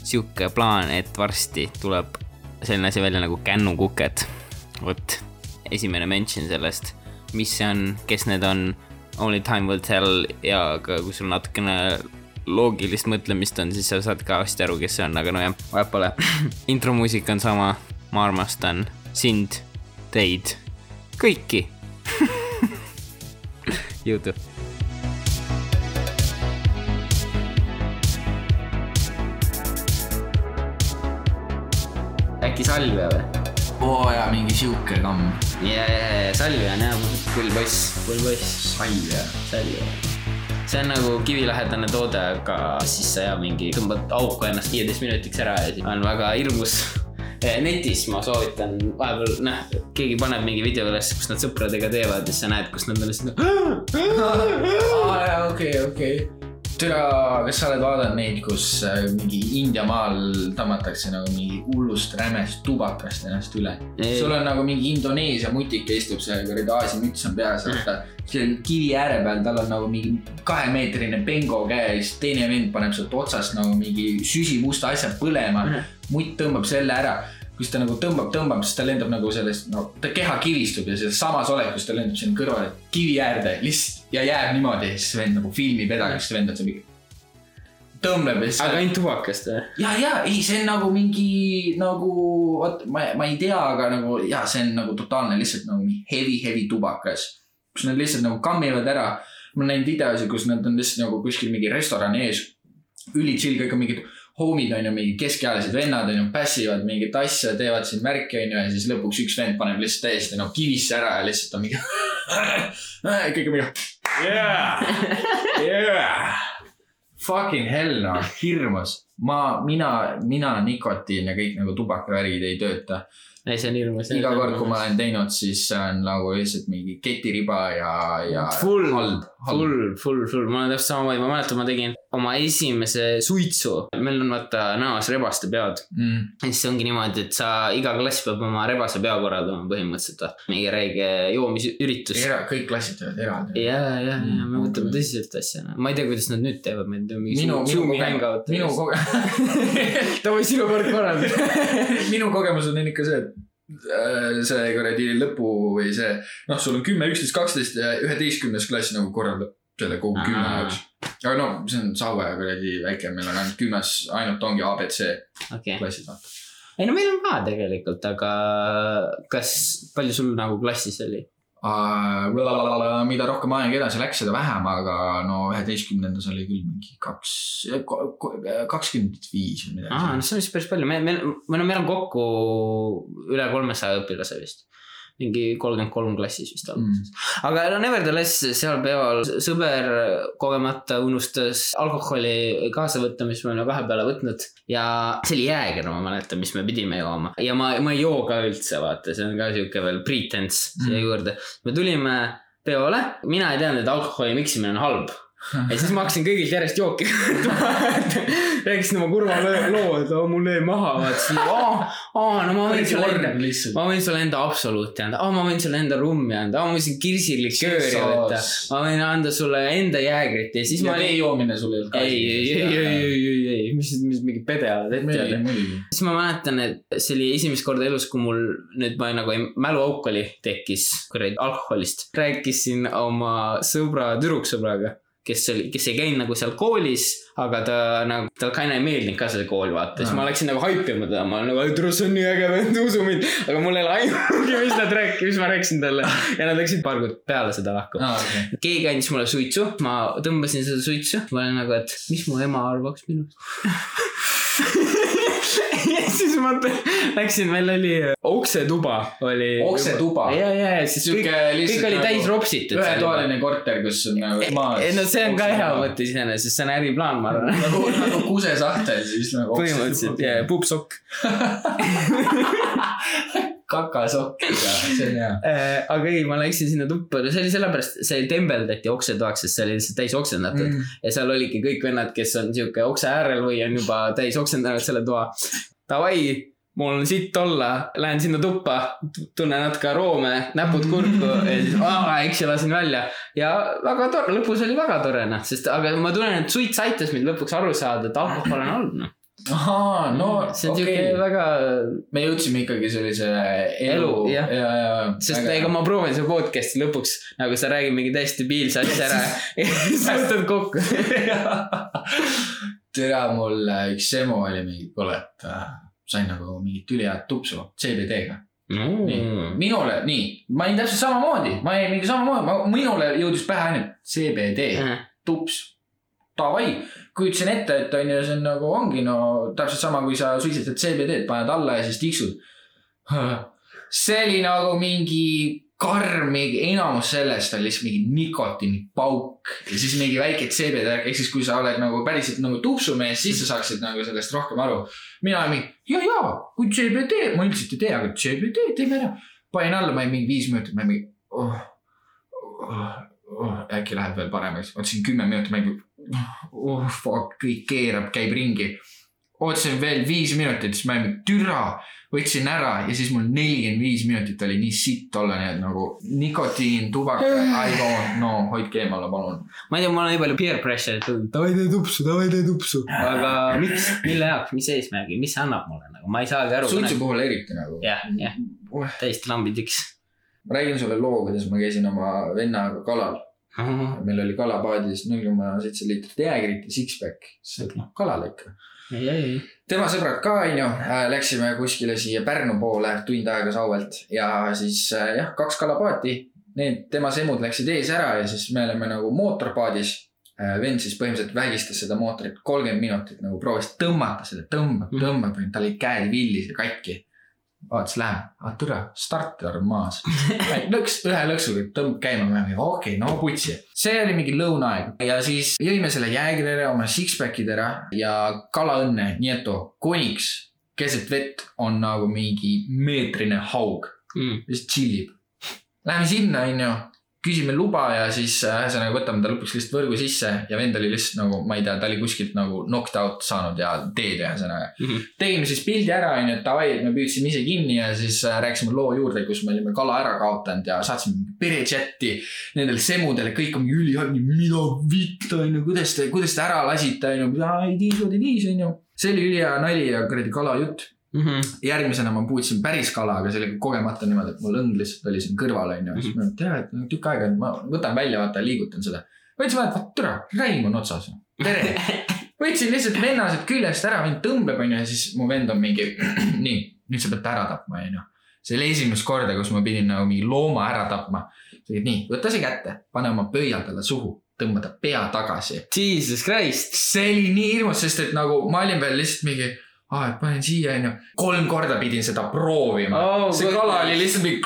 Speaker 1: sihuke plaan, et varsti tuleb selline asi välja nagu kännukuked. vot esimene mention sellest, mis see on, kes need on, only time will tell ja ka kui sul natukene loogilist mõtlemist on, siis sa saad ka hästi aru, kes see on, aga nojah, vahet pole. intromuusika on sama, ma armastan sind, teid, kõiki jõudu äkki salvia või?
Speaker 2: Oo oh, jaa, mingi sihuke kamm.
Speaker 1: ja, ja, ja Salvia on jah, pull poiss, pull poiss.
Speaker 2: Salvia.
Speaker 1: Salvia. see on nagu kivilähedane toode, aga siis sa ja mingi tõmbad auku ennast viieteist minutiks ära ja siis on väga hirmus eh, netis ma soovitan vahepeal, noh, keegi paneb mingi video üles, kus nad sõpradega teevad ja siis sa näed, kus nad on lihtsalt.
Speaker 2: okei, okei türa, kas sa oled vaadanud neid, kus äh, mingi India maal tõmmatakse nagu mingi hullust rämest tubakast ennast üle? sul on nagu mingi Indoneesia mutik istub seal, kuradi Aasia müts on peas, vaata. seal kivi ääre peal, tal on nagu mingi kahemeetrine bengo käes, teine vend paneb sealt otsast nagu mingi süsimusta asja põlema. mutt tõmbab selle ära kus ta nagu tõmbab, tõmbab, siis ta lendab nagu sellest, no ta keha kivistub ja selles samas olekus ta lendab sinna kõrvale kivi äärde lihtsalt ja jääb niimoodi siis vend nagu filmib edasi, vend on seal mingi. tõmbleb ja siis.
Speaker 1: aga ainult tubakast või?
Speaker 2: ja, ja ei, see on nagu mingi nagu, vot ma, ma ei tea, aga nagu ja see on nagu totaalne lihtsalt nagu heavy, heavy tubakas. kus nad lihtsalt nagu kammivad ära. ma olen näinud videosid, kus nad on lihtsalt nagu kuskil mingi restorani ees. üli chill, kõik on mingid homid on ju, mingi keskealised vennad on ju, pässivad mingit asja, teevad siin märki on ju ja siis lõpuks üks vend paneb lihtsalt täiesti noh kivisse ära ja lihtsalt on mingi kõik on mingi yeah, yeah. Fucking hell noh, hirmus. ma, mina, mina nikotiin ja kõik nagu tubakavärgid ei tööta
Speaker 1: ei, see on hirmus.
Speaker 2: iga kord, kui ma olen teinud, siis see on nagu lihtsalt mingi ketiriba ja, ja.
Speaker 1: Full, full, full, full, ma olen täpselt samamoodi, ma mäletan, ma tegin oma esimese suitsu. meil on vaata näos rebaste pead mm.. ja siis ongi niimoodi, et sa, iga klass peab oma rebase pea korraldama põhimõtteliselt. mingi räige joomisüritus.
Speaker 2: kõik klassid teevad eraldi.
Speaker 1: ja, ja, ja me mm, võtame tõsiselt asja. ma ei tea, kuidas nad nüüd teevad, meil on mingi
Speaker 2: minu,
Speaker 1: Zoomi hangout.
Speaker 2: minu kogemus.
Speaker 1: davai, sinu kord korralda
Speaker 2: minu kogemus on ikka see, et see kuradi lõpu või see, noh, sul on kümme, üksteist, kaksteist ja üheteistkümnes klass nagu korraldab selle kogu kümne jaoks. aga no see on Saue kuradi väike, meil on ainult kümnes, ainult ongi abc okay. klassid vaata.
Speaker 1: ei no meil on ka tegelikult, aga kas, palju sul nagu klassis oli?
Speaker 2: Mida rohkem aeg edasi läks, seda vähem, aga no üheteistkümnendas oli küll mingi kaks, kakskümmend viis või midagi.
Speaker 1: aa, no see on vist päris palju, meil, meil, või no meil on kokku üle kolmesaja õpilase vist mingi kolmkümmend kolm klassis vist alguses mm.. aga no nevertheless, seal peal sõber kogemata unustas alkoholi kaasa võtta, mis me olime vahepeale võtnud. ja see oli jääger, ma mäletan, mis me pidime jooma ja ma, ma ei joo ka üldse, vaata, see on ka sihuke veel pretense siia mm. juurde. me tulime peole, mina ei teadnud, et alkoholi miksimine on halb ja siis ma hakkasin kõigilt järjest jooki rääkisin oma kurva loo, et mul jäi maha, vaatasin, aa, aa, no ma võin sulle enda, ma võin sulle enda absoluuti anda, aa, ma võin sulle enda rummi anda, aa, ma võin kirsilikööri võtta, ma võin anda sulle enda jäägrit ja siis
Speaker 2: ja
Speaker 1: ma.
Speaker 2: vee joomine sul ei olnud
Speaker 1: ka. ei, ei, ei, ei, ei, ei, ei, mis, mis mingi pede oled ette teada. siis ma mäletan, et see oli esimest korda elus, kui mul nüüd ma nagu mäluauk oli, tekkis kuradi alkoholist. rääkisin oma sõbra, tüdruksõbraga kes oli, kes ei käinud nagu seal koolis, aga ta nagu, talle ka ei meeldinud ka see kool, vaata, siis ma läksin nagu haipima teda, ma olen nagu, tule see on nii äge vend, usu mind. aga mul ei ole aimugi, mis nad rääkisid, mis ma rääkisin talle ja nad läksid paar kuud peale seda lahku.
Speaker 2: aa, okei.
Speaker 1: keegi andis mulle suitsu, ma tõmbasin seda suitsu, ma olin nagu, et mis mu ema arvaks minust. ja siis ma läksin, meil oli oksetuba oli.
Speaker 2: Oksetuba?
Speaker 1: ja, ja, ja siis kõik, kõik oli täis
Speaker 2: nagu
Speaker 1: ropsitud.
Speaker 2: ühetoaline korter, kus on nagu maas.
Speaker 1: ei no see on ka hea. mõte iseenesest, see on äriplaan, ma arvan.
Speaker 2: nagu, nagu kusesahtel, siis nagu.
Speaker 1: põhimõtteliselt ja, puupsokk.
Speaker 2: kakasokk, see on hea.
Speaker 1: Äh, aga ei, ma läksin sinna tuppa, see oli sellepärast, see tembeldati oksetoaks, sest see oli lihtsalt täis oksendatud mm.. ja seal olidki kõik vennad, kes on sihuke okse äärel või on juba täis oksendanud selle toa. Davai, mul on sitt olla, lähen sinna tuppa, tunnen natuke aroome, näpud kurku ja siis aa, eks ja lasin välja. ja väga tore, lõpus oli väga tore noh, sest aga ma tunnen, et suits aitas mind lõpuks aru saada, et alkohol on halb noh.
Speaker 2: ahaa, no
Speaker 1: see on
Speaker 2: okei
Speaker 1: siuke
Speaker 2: okay..
Speaker 1: väga,
Speaker 2: me jõudsime ikkagi sellise elu,
Speaker 1: Elu,
Speaker 2: ja ja, ja.
Speaker 1: sest ega ma proovin selle podcast'i lõpuks nagu sa räägid mingi täiesti debiilse asja ära ja siis võtad kokku.
Speaker 2: tere, mul äh, üks emo oli mingi, kuule, et äh, sain nagu mingit ülihead tupsu CBD-ga.
Speaker 1: Mm.
Speaker 2: minule, nii, ma olin täpselt samamoodi, ma olin mingi samamoodi, minule jõudis pähe ainult CBD, tups, davai. kujutasin ette, et on ju, see on nagu ongi no täpselt sama, kui sa suitsetad CBD-d, paned alla ja siis tiksud. see oli nagu mingi karm, mingi enamus sellest on lihtsalt mingi nikotiinipauk ja siis mingi väike CBD, ehk siis kui sa oled nagu päriselt nagu tupsumees, siis sa saaksid nagu sellest rohkem aru. mina olin mingi, ja, ja kui CBD, ma üldiselt ei tea, aga CBD teeme ära. panin alla, ma olin mingi viis minutit, ma olin mingi oh,. Oh, oh, äkki läheb veel paremaks, ootasin kümme minutit, ma olin oh fuck, kõik keerab, käib ringi. Ootasin veel viis minutit, siis ma olin türa, võtsin ära ja siis mul nelikümmend viis minutit oli nii sitt olla, nii et nagu nikotiin, tubaka, I don't know, hoidke eemale, palun.
Speaker 1: ma ei tea, mul on nii palju peer pressure'it tulnud, davai tee tupsu, davai tee tupsu. aga miks, mille jaoks, mis eesmärgi, mis see annab mulle nagu, ma ei saagi aru.
Speaker 2: suitsu puhul eriti nagu.
Speaker 1: jah, jah, täiesti lambidiks.
Speaker 2: ma räägin sulle loo, kuidas ma käisin oma vennaga kalal. meil oli kalapaadis null koma seitse liitrit jäägrit ja six-pack, siis noh, kalale ikka. Tema sõbrad ka, onju, läksime kuskile siia Pärnu poole tund aega Sauelt ja siis äh, jah, kaks kalapaati. Need, tema semud läksid ees ära ja siis me oleme nagu mootorpaadis. vend siis põhimõtteliselt vägistas seda mootorit kolmkümmend minutit nagu proovis tõmmata seda, tõmbab, tõmbab, tal olid käed villis ja katki. vaatas, läheb, ah türa, starter on maas. lõks, ühe lõksuga tõmbab käima, me olime okei okay,, no putsi. see oli mingi lõunaaeg ja siis jõime selle jäägri ära, oma six-pack'id ära ja kalaõnne, Nieto, koniks keset vett on nagu mingi meetrine haug,
Speaker 1: Mm.
Speaker 2: lihtsalt tšillib. Läheme sinna, onju, küsime luba ja siis äh, ühesõnaga võtame ta lõpuks lihtsalt võrgu sisse ja vend oli lihtsalt nagu, ma ei tea, ta oli kuskilt nagu knocked out saanud ja teed ühesõnaga.
Speaker 1: Mhm.
Speaker 2: tegime siis pildi ära, onju, et davai, et me püüdsime ise kinni ja siis äh, rääkisime loo juurde, kus me olime kala ära kaotanud ja saatsime perechati nendele semudele, kõik on ülihalb, mida vitt onju, kuidas te, kuidas te ära lasite onju, ei tiis, ei tiis onju. see oli ülihea nali ja kuradi kalajutt.
Speaker 1: Mhm.
Speaker 2: järgmisena ma puutsin päris kala, aga see oli kogemata niimoodi, et mul õng lihtsalt oli siin kõrval onju, siis ma tean, et tükk aega, ma võtan välja, vaata liigutan seda. võtsin vaata, vaata türa, räim on otsas. tere. võtsin lihtsalt vennased küljest ära, mind tõmbab onju ja siis mu vend on mingi, nii, nüüd sa pead ta ära tapma onju. see oli esimest korda, kus ma pidin nagu mingi looma ära tapma. nii, võta see kätte, pane oma pöial talle suhu, tõmba ta pea tagasi
Speaker 1: Jesus Christ.
Speaker 2: see oli nii hirmus, sest et nagu ma olin veel lihtsalt mingi, aa, et panen siia, onju. kolm korda pidin seda proovima
Speaker 1: Oh,
Speaker 2: oh,. see kala oli lihtsalt mingi,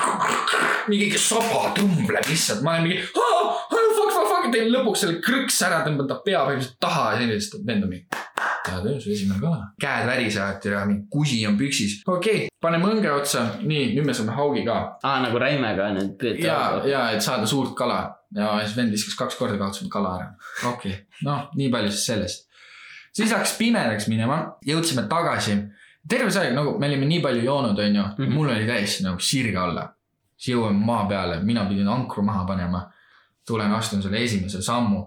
Speaker 2: mingi saba tõmbleb lihtsalt, ma olen mingi, fuck, fuck, fuck, teen lõpuks selle krõks ära, tõmban ta pea põhimõtteliselt taha ja sellist vend on mingi. hea töö, su esimene kala. käed värisevad ja mingi kusi on püksis. okei okay,, paneme õnge otsa, nii, nüüd me saame haugi ka.
Speaker 1: aa, nagu räimega nüüd
Speaker 2: ja,
Speaker 1: püüda.
Speaker 2: ja et saada suurt kala ja siis vend viskas kaks korda kaotasime kala ära. okei okay., noh, nii palju siis sellest. Siis hakkas pimedaks minema, jõudsime tagasi. terve see aeg nagu me olime nii palju joonud, onju,
Speaker 1: Mhm.
Speaker 2: mul oli täiesti nagu sirge alla. siis jõuame maa peale, mina pidin ankru maha panema. tulen, astun selle esimese sammu.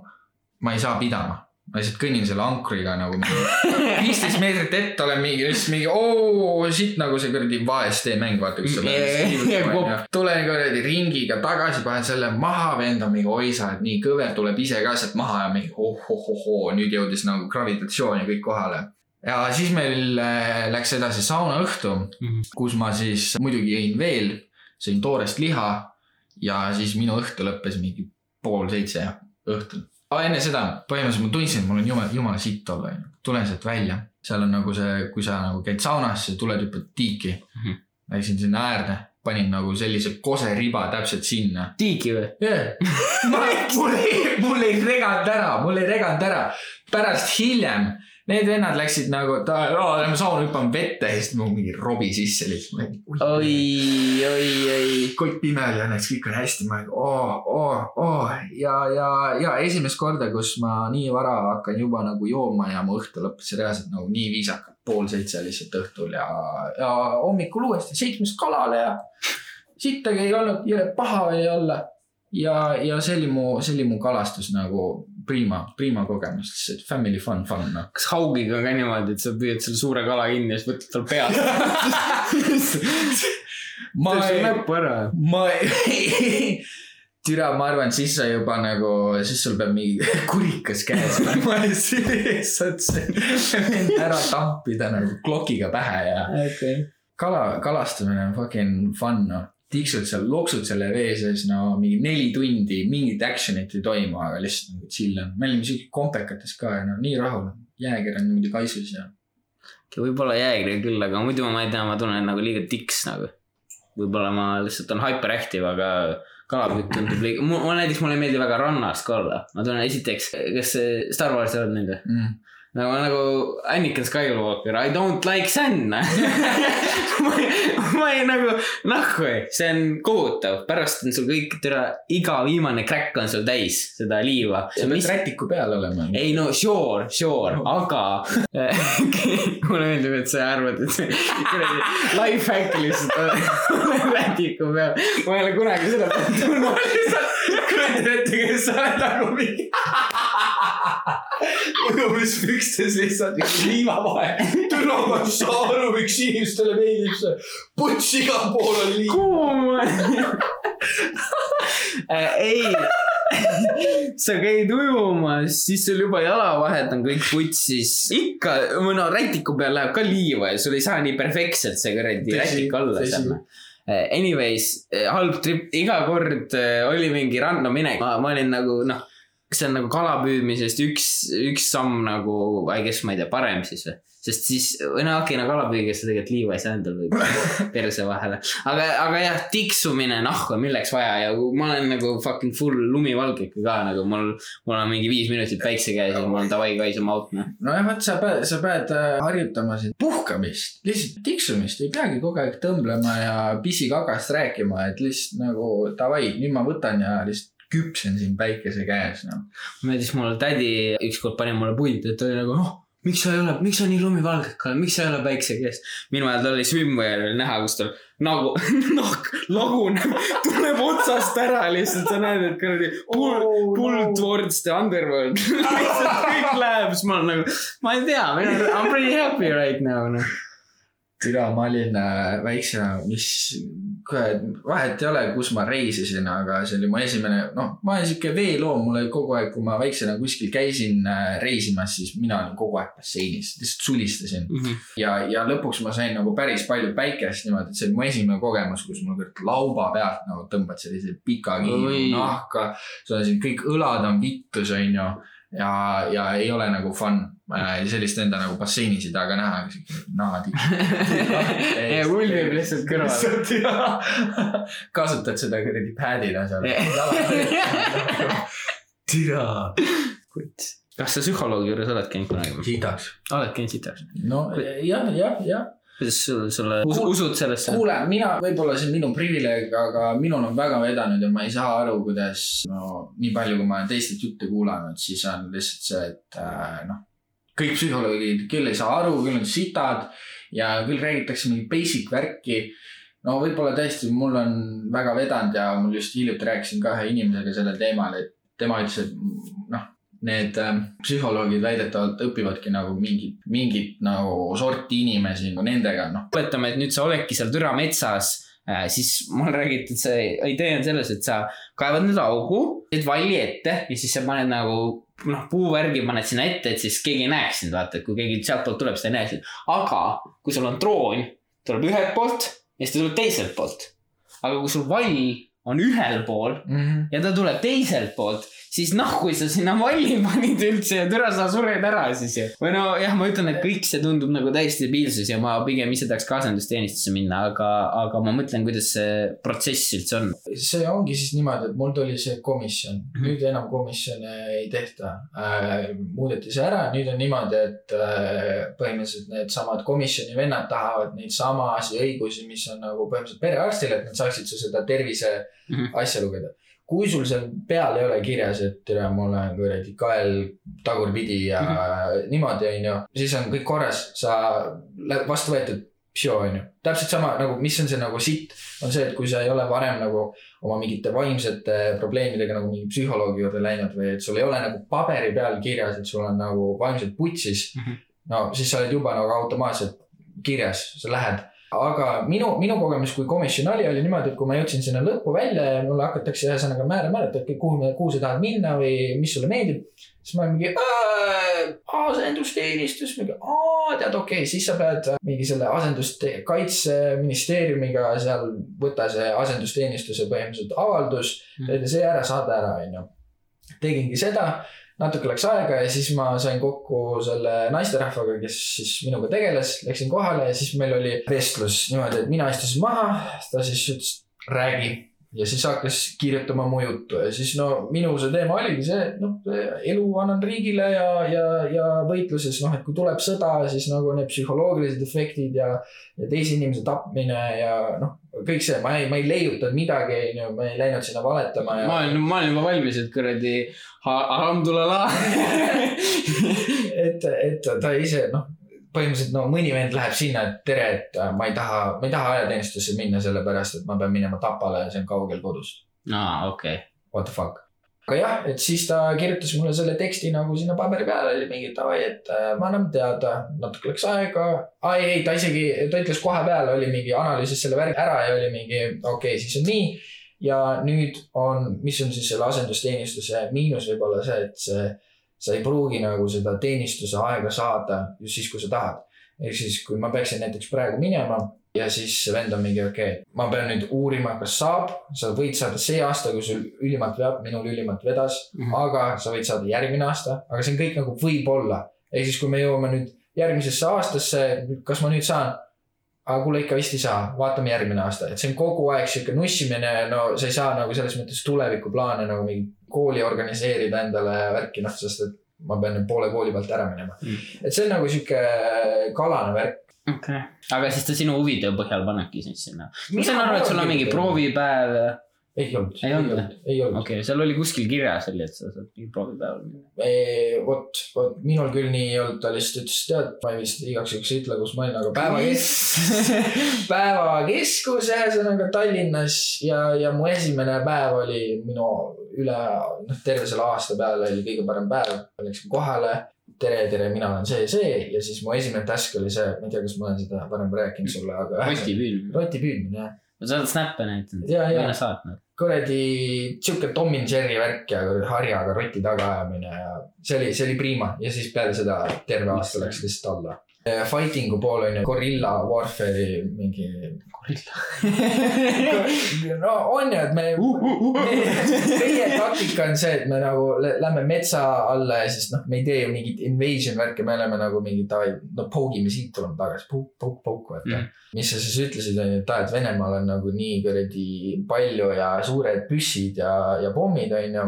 Speaker 2: ma ei saa pidama, ma lihtsalt kõnnin selle ankriga nagu viisteist meetrit ette olen mingi, lihtsalt mingi oo siit nagu see kuradi vaestee mäng, vaata kus sa tulen kuradi ringiga tagasi, panen selle maha, vend on mingi oi sa oled nii kõver, tuleb ise ka sealt maha ja mingi oh-oh-oh-oo, nüüd jõudis nagu gravitatsioon ja kõik kohale. Ja siis meil äh, läks edasi saunaõhtu mm, -hmm. kus ma siis muidugi jõin veel, sõin toorest liha ja siis minu õhtu lõppes mingi pool seitse õhtul aga enne seda põhimõtteliselt ma tundsin, et mul on jumala, jumala sitt olla, onju. tulen sealt välja, seal on nagu see, kui sa nagu käid saunas, siis tuled hüppad tiiki mm. -hmm. Läksin sinna äärde, panin nagu sellise koseriba täpselt sinna.
Speaker 1: tiiki või?
Speaker 2: jah, mul ei, mul ei reganud ära, mul ei reganud ära. pärast hiljem Need vennad läksid nagu, et lähme sauna hüppame vette ja siis mul mingi robi sisse lihtsalt.
Speaker 1: oi, oi, oi.
Speaker 2: kott pime oli õnneks, kõik on hästi, ma oo oh,, oo oo oh. ja, ja, ja esimest korda, kus ma nii vara hakkan juba nagu jooma ja mu õhtu lõppes reaalselt nagu nii viisakalt, pool seitse lihtsalt õhtul ja, ja hommikul uuesti seitsmest kalale ja sittagi ei olnud, paha oli olla ja, ja see oli mu, see oli mu kalastus nagu prima, prima kogemus, lihtsalt family fun, fun noh.
Speaker 1: kas haugiga ka niimoodi, et sa püüad selle suure kala kinni ja siis võtad tal pealt
Speaker 2: ma ei, ma ei türa, ma arvan, siis sa juba nagu, siis sul peab mingi kurikas käes olema lihtsalt see ära tampida nagu klokiga pähe ja okay. kala, kalastamine on fucking fun noh tiksud seal, loksud selle vee sees, no mingi neli tundi, mingit action'it ei toimu, aga lihtsalt nagu chill on. me olime siuke kompekates ka ja no nii rahul. jääger on niimoodi kaisus ja.
Speaker 1: võib-olla jääger küll, aga muidu ma ei tea, ma tunnen nagu liiga tiks nagu. võib-olla ma lihtsalt olen hyperactive, aga kalapüük tundub liiga, mul näiteks mulle ei meeldi väga rannas ka olla. ma tunnen esiteks, kas Star Warsi oled näinud või mm.? Nagu, nagu Anakin Skywalker, I don't like sand ma ei, ma ei nagu, nahku, see on kohutav, pärast on sul kõik, tere, iga viimane crack on sul täis seda liiva.
Speaker 2: sa pead mis... rätiku peal olema.
Speaker 1: ei no sure, sure oh., aga mulle meeldib, et sa arvad, et see kuradi life hack lihtsalt rätiku peal. ma ei ole kunagi seda tundnud.
Speaker 2: kujutad ette, kes sa oled nagu mingi ujumispükstes lihtsalt liiva vahel. türa, ma ei saa aru, miks inimestele meeldib see. puts igal pool on liiv.
Speaker 1: kuum. Ei sa käid ujumas, siis sul juba jalavahed on kõik putsis. ikka, no rätiku peal läheb ka liiva ja sul ei saa nii perfektselt see kuradi rätik alla sinna Anyways, äh, halb trip, iga kord oli mingi random minek, ma olin nagu noh see on nagu kalapüüdmisest üks, üks samm nagu, I guess, ma ei tea, parem siis või? sest siis, või no okei okay,, no kalapüügiga sa tegelikult liiva ei saa endal võib perse vahele. aga, aga jah, tiksumine nahku, milleks vaja ja ma olen nagu fucking full lumivalgeke ka nagu mul, mul on mingi viis minutit päikse käes ja mul on davai guys, I'm out noh.
Speaker 2: nojah, vot sa pead, sa pead äh, harjutama siin puhkamist, lihtsalt tiksumist, ei peagi kogu aeg tõmblema ja pisikagast rääkima, et lihtsalt nagu davai, nüüd ma võtan ja lihtsalt küpsen siin päikese käes, noh.
Speaker 1: meeldis mulle tädi ükskord pani mulle pulti, et ta oli nagu, noh, miks sa ei ole, miks sa nii lumivalgeka oled, miks sa ei ole päikse käes. minu ajal tal oli swimwear oli näha, kus tal nagu nahk laguneb, tuleb otsast ära lihtsalt, sa näed, et kuradi pull, oh, pull no. towards the underworld lihtsalt kõik läheb, siis ma olen nagu, ma ei tea, I m pretty happy right now, noh
Speaker 2: türa, ma olin äh, väiksena, mis, vahet ei ole, kus ma reisisin, aga see oli mu esimene, noh, ma olen sihuke veeloom, mul oli kogu aeg, kui ma väiksena kuskil käisin äh, reisimas, siis mina olin kogu aeg basseinis, lihtsalt sulistasin mm. -hmm. ja, ja lõpuks ma sain nagu päris palju päikest niimoodi, et see oli mu esimene kogemus, kus mul lauba pealt nagu tõmbad sellise pika kiilu nahka. sul on siin kõik õlad on vittus, onju ja, ja ei ole nagu fun sellist enda nagu basseinis ei taha ka näha, nahatiik.
Speaker 1: ja hull võib lihtsalt kõrval.
Speaker 2: kasutad seda kuradi pad'ina seal.
Speaker 1: türa. kas sa psühholoogi juures oled käinud kunagi?
Speaker 2: sitaks.
Speaker 1: oled käinud sitaks?
Speaker 2: no jah, jah, jah
Speaker 1: kuidas sul, sulle us, usud sellesse?
Speaker 2: kuule, mina, võib-olla see on minu privileeg, aga minul on väga vedanud ja ma ei saa aru, kuidas no nii palju, kui ma olen teistelt jutte kuulanud, siis on lihtsalt see, et äh, noh. Kõik psühholoogid küll ei saa aru, küll on sitad ja küll räägitakse mingi basic värki. no võib-olla tõesti, mul on väga vedanud ja mul just hiljuti rääkisin ka ühe inimesega sellel teemal, et tema ütles, et noh need äh, psühholoogid väidetavalt õpivadki nagu mingit, mingit nagu sorti inimesi nagu nendega, noh.
Speaker 1: oletame, et nüüd sa oledki seal türa metsas, siis mulle räägiti, et see idee on selles, et sa kaevad nüüd augu, teed valli ette ja siis sa paned nagu noh, puuvärgi paned sinna ette, et siis keegi ei näeks sind, vaata, et kui keegi sealtpoolt tuleb, siis ta ei näe sind. aga kui sul on droon, tuleb ühelt poolt ja siis ta tuleb teiselt poolt. aga kui sul vall on ühel pool ja ta tuleb teiselt poolt, siis kui sa sinna valli panid üldse ja türa sa sured ära siis ju. või no jah, ma ütlen, et kõik see tundub nagu täiesti debiilsus ja ma pigem ise tahaks ka asendusteenistusse minna, aga, aga ma mõtlen, kuidas see protsess üldse on.
Speaker 2: see ongi siis niimoodi, et mul tuli see komisjon, nüüd enam komisjone ei tehta äh,. muudeti see ära, nüüd on niimoodi, et äh, põhimõtteliselt needsamad komisjoni vennad tahavad neid samasid õigusi, mis on nagu põhimõtteliselt perearstil, et nad saaksid su seda tervise
Speaker 1: Mhm.
Speaker 2: asja lugeda. Kui sul seal peal ei ole kirjas, et tere, mul on kuradi kael tagurpidi ja mm -hmm. niimoodi, onju, siis on kõik korras, sa vastu võetud onju. täpselt sama nagu, mis on see nagu sitt, on see, et kui sa ei ole varem nagu oma mingite vaimsete probleemidega nagu mingi psühholoogi juurde läinud või et sul ei ole nagu paberi peal kirjas, et sul on nagu vaimselt putsis mm. -hmm. no siis sa oled juba nagu automaatselt kirjas, sa lähed aga minu, minu kogemus, kui komisjon oli, oli niimoodi, et kui ma jõudsin sinna lõppu välja ja mulle hakatakse ühesõnaga määra määrata, et kuhu, kuhu sa tahad minna või mis sulle meeldib. siis ma olin mingi asendusteenistus, mingi aa, tead, okei okay,, siis sa pead mingi selle asenduste, kaitseministeeriumiga seal võtta see asendusteenistuse põhimõtteliselt avaldus, teed see ära, saada ära, onju. tegingi seda natuke läks aega ja siis ma sain kokku selle naisterahvaga, kes siis minuga tegeles, läksin kohale ja siis meil oli vestlus niimoodi, et mina istusin maha, ta siis ütles, räägi. ja siis hakkas kirjutama mu juttu ja siis no minu see teema oligi see, et noh, elu annan riigile ja, ja, ja võitluses noh, et kui tuleb sõda, siis nagu need psühholoogilised efektid ja, ja teise inimese tapmine ja noh, kõik see, ma ei, ma ei leiutanud midagi, onju, ma ei läinud sinna valetama ja
Speaker 1: ma olen, ma olen juba valmis, et kuradi alhamdulillah.
Speaker 2: et, et ta ise noh, põhimõtteliselt no mõni vend läheb sinna, et tere, et äh, ma ei taha, ma ei taha ajateenistusse minna, sellepärast et ma pean minema Tapale ja see on kaugel kodust.
Speaker 1: aa, okei.
Speaker 2: What the fuck. Aga jah, et siis ta kirjutas mulle selle teksti nagu sinna paberi peale, oli mingi davai, et äh, me anname teada, natuke läks aega. aa ei, ei ta isegi, ta ütles kohe peale, oli mingi analüüsis selle värgi ära ja oli mingi okei okay,, siis on nii. ja nüüd on, mis on siis selle asendusteenistuse miinus võib olla see, et see sa ei pruugi nagu seda teenistuse aega saada just siis, kui sa tahad. ehk siis, kui ma peaksin näiteks praegu minema ja siis vend on mingi okei okay,, ma pean nüüd uurima, kas saab, sa võid saada see aasta, kui sul ülimalt veab, minul ülimalt vedas mm. -hmm. aga sa võid saada järgmine aasta, aga see on kõik nagu võib-olla. ehk siis, kui me jõuame nüüd järgmisesse aastasse, kas ma nüüd saan? aga kuule ikka vist ei saa, vaatame järgmine aasta, et see on kogu aeg sihuke nussimine, no sa ei saa nagu selles mõttes tulevikuplaane nagu mingi kooli organiseerida endale värki, noh, sest et ma pean poole kooli pealt ära minema
Speaker 1: Mm.
Speaker 2: et see on nagu sihuke kalane värk.
Speaker 1: okei, aga siis ta sinu huvide põhjal panebki sind sinna. ma saan aru, et sul on mingi. proovipäev.
Speaker 2: ei olnud,
Speaker 1: Ei olnud?
Speaker 2: ei olnud.
Speaker 1: okei okay,, seal oli kuskil kirjas oli, et sa saad mingi proovipäeval minna.
Speaker 2: vot, vot minul küll nii ei olnud, ta lihtsalt ütles, tead, ma vist igaks juhuks ei ütle, kus ma olin, aga päeva kes-, päevakeskus ühesõnaga Tallinnas ja, ja mu esimene päev oli minu üle, noh, terve selle aasta peale oli kõige parem päev. Läksin kohale, tere, tere, mina olen see, see ja siis mu esimene task oli see, ma ei tea, kas ma olen seda varem rääkinud sulle, aga.
Speaker 1: roti püüdmine.
Speaker 2: roti püüdmine jah,
Speaker 1: sa oled snappe näitanud.
Speaker 2: Ja, ja. kuradi sihuke Tom and Jerry värk ja harjaga roti tagaajamine ja see oli, see oli priima ja siis peale seda terve aasta läks lihtsalt alla. Fighting'u pool on ju Gorilla Warfare'i mingi. no on ju, et me, meie taktika on see, et me nagu lä- lähme metsa alla ja siis noh, me ei tee ju mingit invasion värki, me oleme nagu mingi davai, no poogime siit, tuleme tagasi, pauk, pauk, pauk, vaata
Speaker 1: Mm.
Speaker 2: mis sa siis ütlesid, on ju, et aa, et Venemaal on nagu nii kuradi palju ja suured püssid ja, ja pommid, on ju.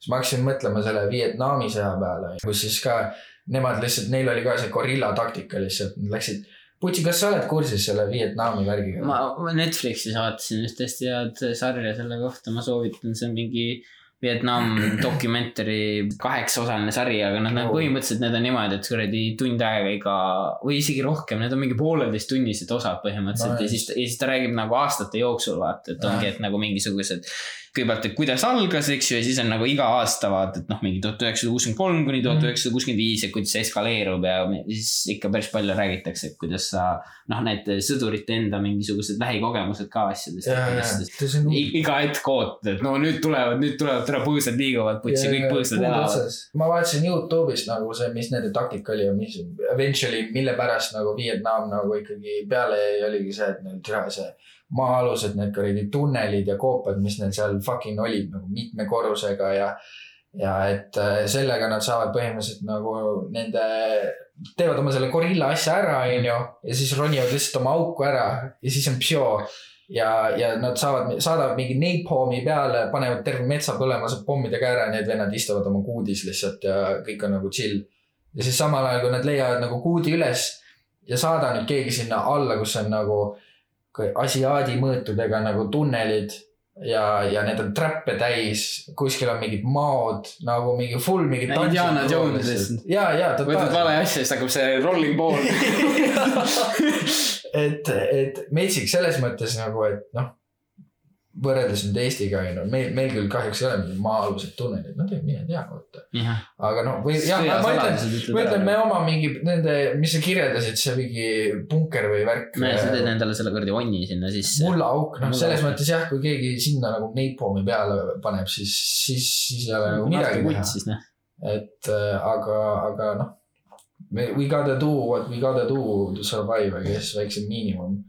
Speaker 2: siis ma hakkasin mõtlema selle Vietnami sõja peale, kus siis ka nemad lihtsalt, neil oli ka see gorilla taktika lihtsalt, nad läksid. Putsi, kas sa oled kursis selle Vietnami värgiga?
Speaker 1: ma Netflixis vaatasin just hästi head sarja selle kohta, ma soovitan, see on mingi Vietnam dokumentari kaheksaosaline sari, aga nad on
Speaker 2: Oo.
Speaker 1: põhimõtteliselt need on niimoodi, et kuradi tund aega iga või isegi rohkem, need on mingi pooleteisttunnised osad põhimõtteliselt
Speaker 2: Nice.
Speaker 1: ja siis, ja siis ta räägib nagu aastate jooksul vaata, et ongi, et nagu mingisugused kõigepealt, et kuidas algas, eks ju, ja siis on nagu iga aasta vaata, et noh, mingi tuhat üheksasada kuuskümmend kolm kuni tuhat üheksasada kuuskümmend viis ja kuidas see eskaleerub ja siis ikka päris palju räägitakse, et kuidas sa noh, need sõdurite enda mingisugused lähikogemused ka asjadest. iga hetk ootad, et no nüüd tulevad, nüüd tulevad, tere põõsad liiguvad, putsi kõik põõsad elavad.
Speaker 2: ma vaatasin Youtube'ist nagu see, mis nende taktika oli ja mis eventually, mille pärast nagu Vietnam nagu ikkagi peale jäi, oligi see, et neil türa see maa-alused need kuradi tunnelid ja koopad, mis neil seal fucking olid nagu mitme korrusega ja ja et äh, sellega nad saavad põhimõtteliselt nagu nende, teevad oma selle gorilla asja ära, onju, ja siis ronivad lihtsalt oma auku ära ja siis on psjoo ja, ja nad saavad, saadavad mingi napalmi peale, panevad terve metsa põlema, saab pommidega ära, need vennad istuvad oma kuudis lihtsalt ja kõik on nagu chill. ja siis samal ajal, kui nad leiavad nagu kuudi üles ja saada nüüd keegi sinna alla, kus on nagu asiaadi mõõtudega nagu tunnelid ja, ja need on trappe täis, kuskil on mingid maod nagu mingi full mingi.
Speaker 1: Indiana Jones'ist.
Speaker 2: ja, ja
Speaker 1: võtad vale asja, siis hakkab see rolling ball.
Speaker 2: et, et metsik selles mõttes nagu, et noh, võrreldes nüüd Eestiga on ju, meil, meil küll kahjuks ei ole mingid maa-alused tunnelid, no mine tea vaata. aga noh, või jah, ma ütlen, ma ütlen, me oma mingi nende, mis sa kirjeldasid, see mingi punker või värk.
Speaker 1: me sa teed endale selle kuradi onni sinna sisse.
Speaker 2: mullaauk, noh, selles mõttes jah, kui keegi sinna nagu napalmi peale paneb, siis, siis, siis ei ole nagu midagi teha.
Speaker 1: noh,
Speaker 2: et äh, aga, aga noh, we gotta do what we gotta do to survive, I guess, väikse miinimum.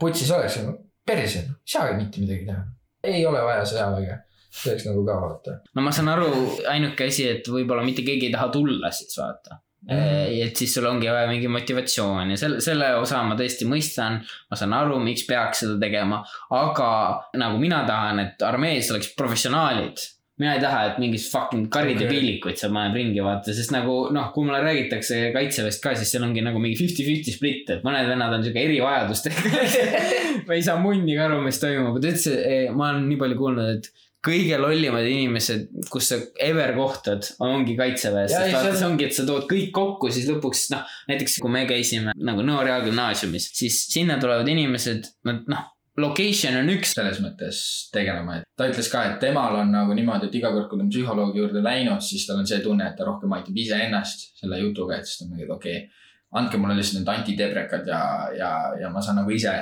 Speaker 2: putsis oleks nagu perse, ei saagi mitte midagi teha. ei ole vaja sõjaväge, see oleks nagu ka vaata.
Speaker 1: no ma saan aru, ainuke asi, et võib-olla mitte keegi ei taha tulla siis vaata.
Speaker 2: Mhm.
Speaker 1: et siis sul ongi vaja mingi motivatsioon ja selle, selle osa ma tõesti mõistan. ma saan aru, miks peaks seda tegema, aga nagu mina tahan, et armees oleks professionaalid mina ei taha, et mingid fucking karrid ja
Speaker 2: Okei.
Speaker 1: piilikuid seal olen ringi vaata, sest nagu noh, kui mulle räägitakse kaitseväest ka, siis seal ongi nagu mingi fifty-fifty split, et mõned vennad on siuke erivajadustega. ma ei saa munnigi aru, mis toimub, ta ütles, ma olen nii palju kuulnud, et kõige lollimad inimesed, kus sa ever kohtad, ongi kaitseväes,
Speaker 2: Ja,
Speaker 1: sest vaata
Speaker 2: see
Speaker 1: ongi, et sa tood kõik kokku, siis lõpuks noh, näiteks kui me käisime nagu Nõo Reaalgümnaasiumis, siis sinna tulevad inimesed, nad noh, location on üks.
Speaker 2: selles mõttes tegelema, et ta ütles ka, et temal on nagu niimoodi, et iga kord, kui ta on psühholoogi juurde läinud, siis tal on see tunne, et ta rohkem aitab iseennast selle jutuga, et siis ta on mingi, et okei okay,, andke mulle lihtsalt need antidebrekad ja, ja, ja ma saan nagu ise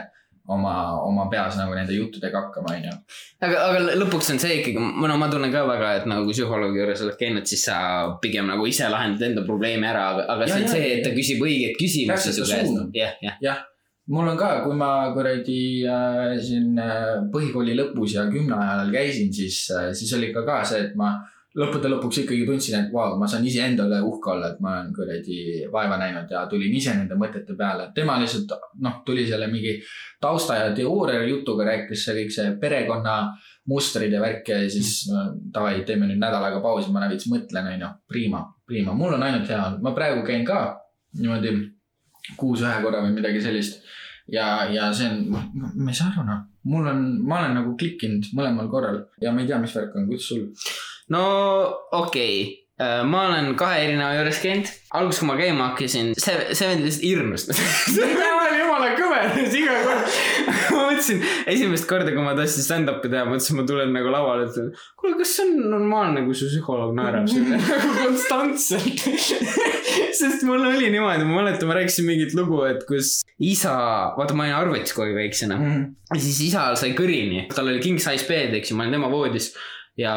Speaker 2: oma, oma peas nagu nende juttudega hakkama, onju.
Speaker 1: aga, aga lõpuks on see ikkagi, no ma tunnen ka väga, et nagu psühholoogi juures oled käinud, siis sa pigem nagu ise lahendad enda probleemi ära, aga, aga
Speaker 2: Ja,
Speaker 1: see on
Speaker 2: ja,
Speaker 1: see,
Speaker 2: ja,
Speaker 1: et ta
Speaker 2: ja.
Speaker 1: küsib käest
Speaker 2: suunab..
Speaker 1: jah, jah.
Speaker 2: Mul on ka, kui ma kuradi äh, siin äh, põhikooli lõpus ja kümne ajal käisin, siis äh,, siis oli ikka ka see, et ma lõppude lõpuks ikkagi tundsin, et vau, ma saan iseenda üle uhke olla, et ma olen kuradi vaeva näinud ja tulin ise nende mõtete peale. tema lihtsalt noh, tuli selle mingi tausta ja teooria jutuga, rääkis see kõik see perekonna mustrid ja värk ja siis davai, teeme nüüd nädal aega pausi, ma veits mõtlen, onju. Prima, prima, mul on ainult hea, ma praegu käin ka niimoodi kuus ühe korra või midagi sellist ja, ja see on, ma ei saa aru noh, mul on, ma olen nagu klikkinud mõlemal korral ja ma ei tea, mis värk on, kuidas sul?
Speaker 1: no okei okay., ma olen kahe erineva juures käinud. alguses, kui ma käima hakkasin, see, see vend lihtsalt hirmus. see oli jumala kõver, iga kord. mõtlesin, esimest korda, kui ma tahtsin stand-up'i teha, mõtlesin, ma tulen nagu lavale, ütlen. kuule, kas see on normaalne, kui su psühholoog naerab sulle nagu konstantselt? sest mul oli niimoodi, ma mäletan, ma rääkisin mingit lugu, et kus isa, vaata, ma olin arvutis kogu aeg väiksena ja siis isa sai kõrini, tal oli king size bed, eks ju, ma olin tema voodis ja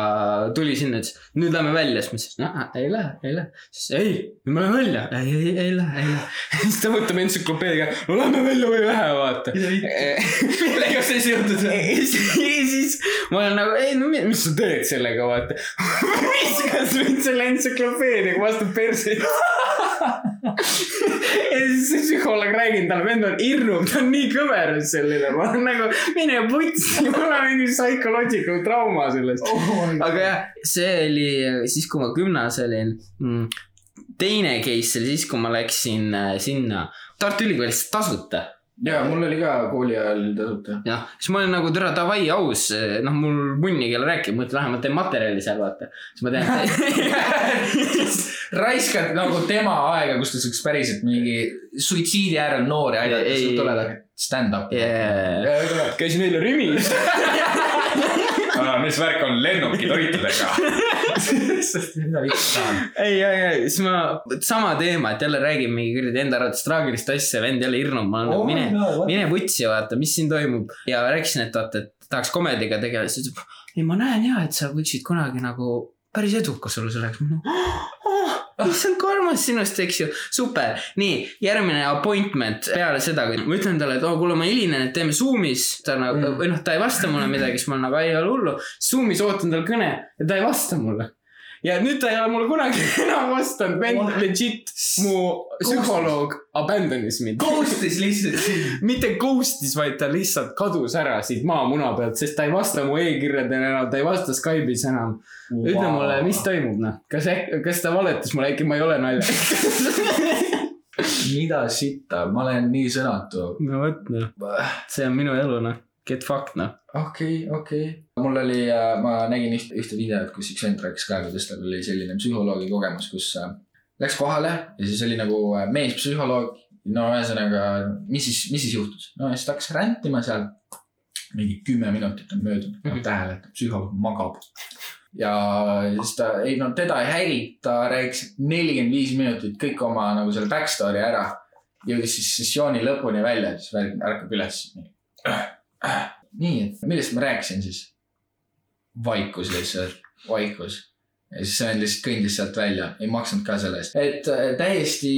Speaker 1: tuli sinna, ütles nüüd lähme välja, siis ma ütlesin, noh ei lähe, ei lähe. siis ei, me läheme välja, ei, ei, ei lähe, ei lähe. siis ta võtab entsüklopeediga, no lähme välja või ei lähe, vaata.
Speaker 2: millega see seotud on?
Speaker 1: ja siis ma olen nagu, ei no mi- mis sa teed sellega, vaata. viskas mind selle entsüklopeediaga vastu perse. Ja siis see psühholoog räägib talle, vend on hirmub, ta on nii kõver selline, ma olen nagu, mine putsi, mul on mingi psychological trauma sellest. aga jah, see oli siis, kui ma gümnas olin mm,. teine case oli siis, kui ma läksin äh, sinna Tartu Ülikoolis tasuta
Speaker 2: ja mul oli ka kooli ajal tasuta.
Speaker 1: jah, siis ma olin nagu tere davai aus, noh, mul munni kelle rääkida, mõtlen vähemalt teen materjali seal vaata. siis ma teen.
Speaker 2: raiskad nagu tema aega, kus ta saaks päriselt mingi suitsiidi äärel noori aidata,
Speaker 1: Ei.
Speaker 2: siis tuleb stand-up.
Speaker 1: käisin eile Rimis.
Speaker 2: mis värk on lennukitoitudega.
Speaker 1: Ei, ei, ei, siis ma, sama teema, et jälle räägin mingi kuradi enda arvates traagilist asja, vend jälle hirmub, ma olen nagu mine, mine vutsi, vaata, mis siin toimub. ja rääkisin, et vaata, et tahaks komediga tegeleda, siis ta ütles, ei ma näen ja, et sa võiksid kunagi nagu päris edukas olla selleks. issand, kui armas sinust, eks ju, super. nii, järgmine appointment peale seda, kui ma ütlen talle, et oo, kuule, ma hilinen, et teeme Zoom'is. ta nagu
Speaker 2: Mm.
Speaker 1: või noh, ta ei vasta mulle midagi, siis ma olen nagu, ei ole hullu. Zoom'is ootan tal kõne ja ta ei vasta mulle. Ja nüüd ta ei ole mulle kunagi enam vastanud, vend legit, mu psühholoog abandonis mind.
Speaker 2: Ghostis lihtsalt sind.
Speaker 1: mitte ghost'is, vaid ta lihtsalt kadus ära siit maamuna pealt, sest ta ei vasta mu e-kirjadele enam, ta ei vasta Skype'is enam. ütle mulle, mis toimub, noh, kas äkki, kas ta valetas mulle, äkki ma ei ole naljakas?
Speaker 2: mida sitta, ma olen nii sõnatu.
Speaker 1: no vot, noh, see on minu elu, noh, get fucked, noh.
Speaker 2: okei, okei. mul oli, ma nägin ühte, ühte videot, kus üks vend rääkis ka, kuidas tal oli selline psühholoogi kogemus, kus äh, läks kohale ja siis oli nagu äh, meespsühholoog. no ühesõnaga, mis siis, mis siis juhtus? no ja siis ta hakkas rändima seal. mingi kümme minutit on möödunud,
Speaker 1: Mhm.
Speaker 2: paneb tähele, et psühholoog magab. ja siis ta, ei no teda ei häirinud, ta rääkis nelikümmend viis minutit kõik oma nagu selle back story ära. jõudis siis sessiooni lõpuni välja, siis ärkab üles. nii, millest ma rääkisin siis? vaikus lihtsalt, vaikus. Ja siis see vend lihtsalt kõndis sealt välja, ei maksnud ka selle eest. et äh, täiesti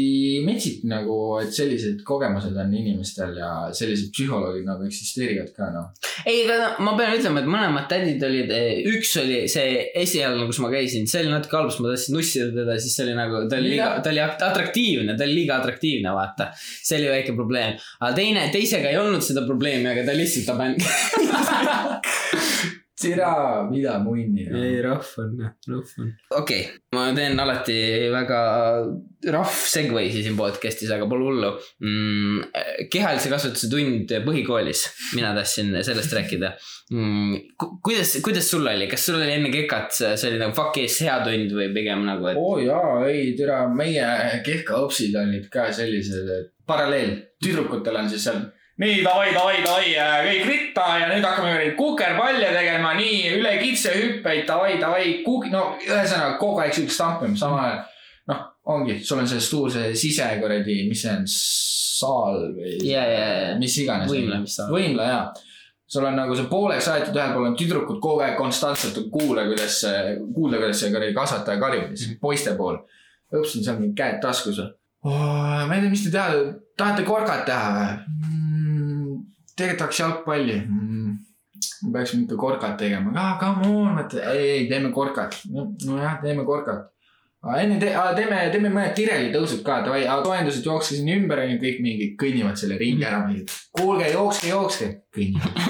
Speaker 2: metsik nagu, et sellised kogemused on inimestel ja sellised psühholoogid nagu eksisteerivad ka noh.
Speaker 1: ei, aga no, ma pean ütlema, et mõlemad tädid olid, üks oli see esialgne, kus ma käisin, see oli natuke halb, sest ma tahtsin nussida teda, siis see oli nagu, ta oli liiga, ta oli at- atraktiivne, ta oli liiga atraktiivne, vaata. see oli väike probleem, aga teine, teisega ei olnud seda probleemi, aga ta lihtsalt aban-.
Speaker 2: tere, mida munni
Speaker 1: ei, rahv on, rahv on. okei okay., ma teen alati väga rahv segway'si siin podcast'is, aga pole hullu mm,. kehalise kasvatuse tund põhikoolis, mina tahtsin sellest rääkida mm,. kuidas, kuidas sul oli, kas sul oli enne kekat, see oli nagu fuck yes hea tund või pigem nagu, et
Speaker 2: oo oh, jaa, ei tere, meie kehkaõpsid olid ka sellised, et paralleel, tüdrukutel on siis seal nii davai, davai, davai, kõik ritta ja nüüd hakkame kuradi kukerpalle tegema, nii üle kitsehüppeid, davai, davai, kuuk-, no ühesõnaga kogu aeg siukest stampimist, samal ajal. noh, ongi, sul on see suur see sise kuradi, mis see on, saal või
Speaker 1: ja, ja, ja,
Speaker 2: mis iganes.
Speaker 1: võimlemissaal.
Speaker 2: võimla jaa. sul on nagu see pooleks aetud, ühel pool on tüdrukud kogu aeg konstantselt on kuule, kuidas, kuulda, kuidas see kuradi kasvataja karjub, siis poiste pool. õppisin seal mingi käed taskus ma ei tea, mis te teha, tahate korkat teha või mm,? Tegelikult tahaks jalgpalli mm,. me peaksime ikka korkat tegema, ah come on, mõtle, ei, ei teeme korkat. nojah, teeme korkat. aga enne te, aga teeme, teeme mõned tirelitõusud ka, davai, soojendused jookske sinna ümber, onju, kõik mingi kõnnivad selle ringi ära. kuulge, jookske, jookske, kõnnivad.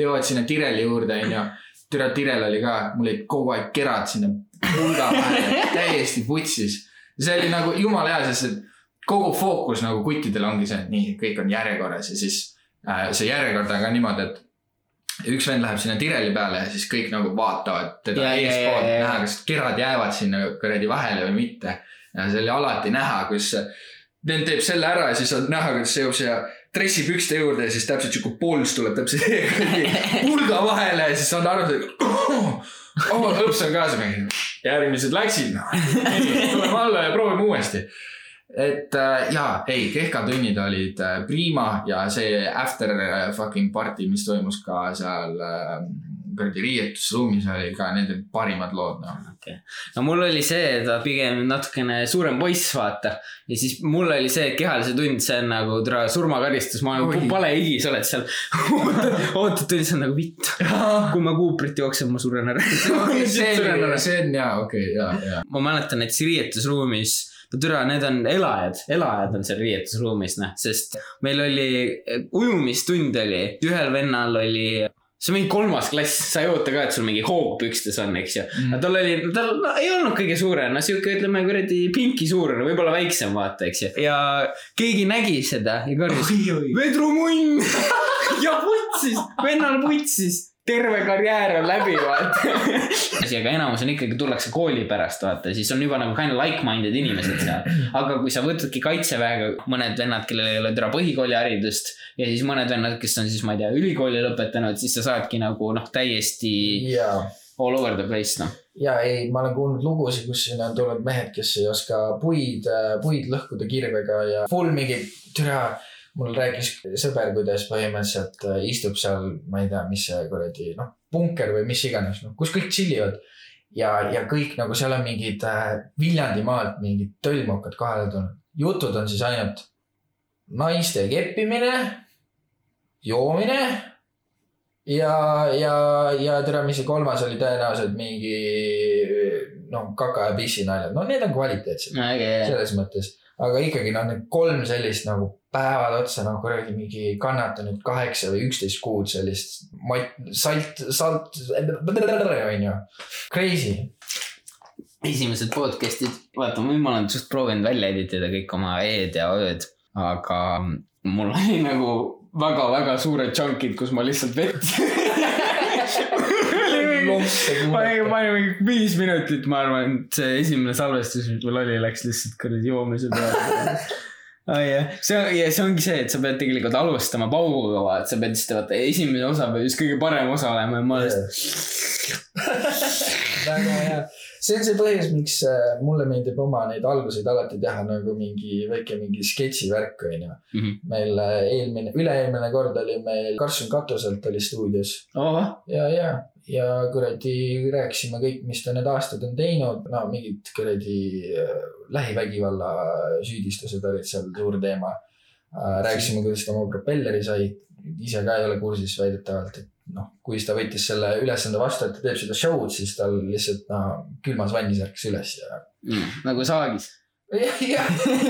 Speaker 2: jõuavad sinna tireli juurde, onju. türa tirel oli ka, mul olid kogu aeg kerad sinna pulga vahele, täiesti putsis. see oli nagu jumala hea, sest et kogu fookus nagu kuttidel ongi see, et nii, kõik on järjekorras ja siis see järjekord on ka niimoodi, et üks vend läheb sinna tireli peale ja siis kõik nagu vaatavad teda
Speaker 1: ja,
Speaker 2: eespoolt
Speaker 1: ja, ja.
Speaker 2: näha, kas kerad jäävad sinna kuradi vahele või mitte. ja see oli alati näha, kus vend teeb selle ära ja siis on näha, kuidas see jõuab siia dressipükste juurde ja siis täpselt sihuke pols tuleb täpselt pulga vahele ja siis saad aru, et oh, õps on kaasa järgmised läksid, noh. tuleme alla ja proovime uuesti et äh, jaa, ei, kehkatunnid olid äh, prima ja see after äh, fucking party, mis toimus ka seal äh, kuradi riietusruumis oli ka, olid parimad lood, noh.
Speaker 1: no mul oli see, ta pigem natukene suurem poiss, vaata. ja siis mul oli see, et kehalise tund, see on nagu tere surmakaristus, ma olen palehigi, sa oled seal. ootad tundi, see on nagu vitt. kui ma kuuprit jooksen, ma suren ära.
Speaker 2: see, on jaa, okei okay,, jaa, jaa.
Speaker 1: ma mäletan, et riietusruumis, no türa, need on elajad, elajad on seal riietusruumis, noh, sest meil oli ujumistund oli, ühel vennal oli, see on mingi kolmas klass, sa ei oota ka, et sul mingi hoogpükstes on, eks ju.
Speaker 2: Mm.
Speaker 1: tal oli, tal no, ei olnud kõige suurem, no sihuke, ütleme kuradi pinki suurune, võib-olla väiksem, vaata, eks ju. ja keegi nägi seda ja karjus, vedrumunn ja vutsis, vennal vutsis, terve karjäär on läbi vaata. aga enamus on ikkagi, tullakse kooli pärast vaata, siis on juba nagu kind of like-minded inimesed seal. aga kui sa võtadki kaitseväega mõned vennad, kellel ei ole täna põhikooliharidust ja siis mõned vennad, kes on siis, ma ei tea, ülikooli lõpetanud, siis sa saadki nagu noh, täiesti
Speaker 2: jaa
Speaker 1: all over the place noh.
Speaker 2: ja ei, ma olen kuulnud lugusid, kus sinna on tulnud mehed, kes ei oska puid, puid lõhkuda kirvega ja full mingi, türa. Mul rääkis sõber, kuidas põhimõtteliselt äh, istub seal, ma ei tea, mis see kuradi, noh, punker või mis iganes, noh, kus kõik chill ivad. ja, ja kõik nagu seal on mingid äh, Viljandimaalt mingid tölmukad kohale tulnud. jutud on siis ainult naiste keppimine, joomine ja, ja, ja tere, mis see kolmas oli tõenäoliselt mingi noh, kaka ja pissi naljad, no need on kvaliteetsed
Speaker 1: äge,
Speaker 2: selles mõttes, aga ikkagi noh, need kolm sellist nagu päevad otsa nagu kuradi mingi kannatanud kaheksa või üksteist kuud sellist mat-, salt, salt, onju, crazy.
Speaker 1: esimesed podcast'id, vaata, nüüd ma olen suht proovinud välja editida kõik oma E-d ja Ö-d, aga mul oli nagu väga-väga suured chunk'id, kus ma lihtsalt vett ma ei, ma olin mingi viis minutit, ma arvan, see esimene salvestus, mis mul oli, läks lihtsalt kuradi joomise peale. ai jah, see on, ja see ongi see, et sa pead tegelikult alustama pauguga, vaata, sa pead lihtsalt vaata, esimene osa peab just kõige parem osa olema ja ma lihtsalt.
Speaker 2: väga hea, see on see põhjus, miks äh, mulle meeldib oma neid alguseid alati teha nagu mingi väike mingi sketšivärk onju.
Speaker 1: Mhm.
Speaker 2: meil äh, eelmine, üle-eelmine kord oli meil Karlsson Katuselt oli stuudios
Speaker 1: oh,
Speaker 2: ja, ja, ja kuradi rääkisime kõik, mis ta need aastad on teinud, no mingid kuradi äh, lähivägivalla süüdistused olid seal suur teema. rääkisime, kuidas ta oma propelleri sai, ise ka ei ole kursis väidetavalt, et noh, kui ta võttis selle ülesande vastu, et ta teeb seda show'd, siis tal lihtsalt noh, külmas vannis ärkas üles ja
Speaker 1: mm, nagu saagis.
Speaker 2: ja, ja,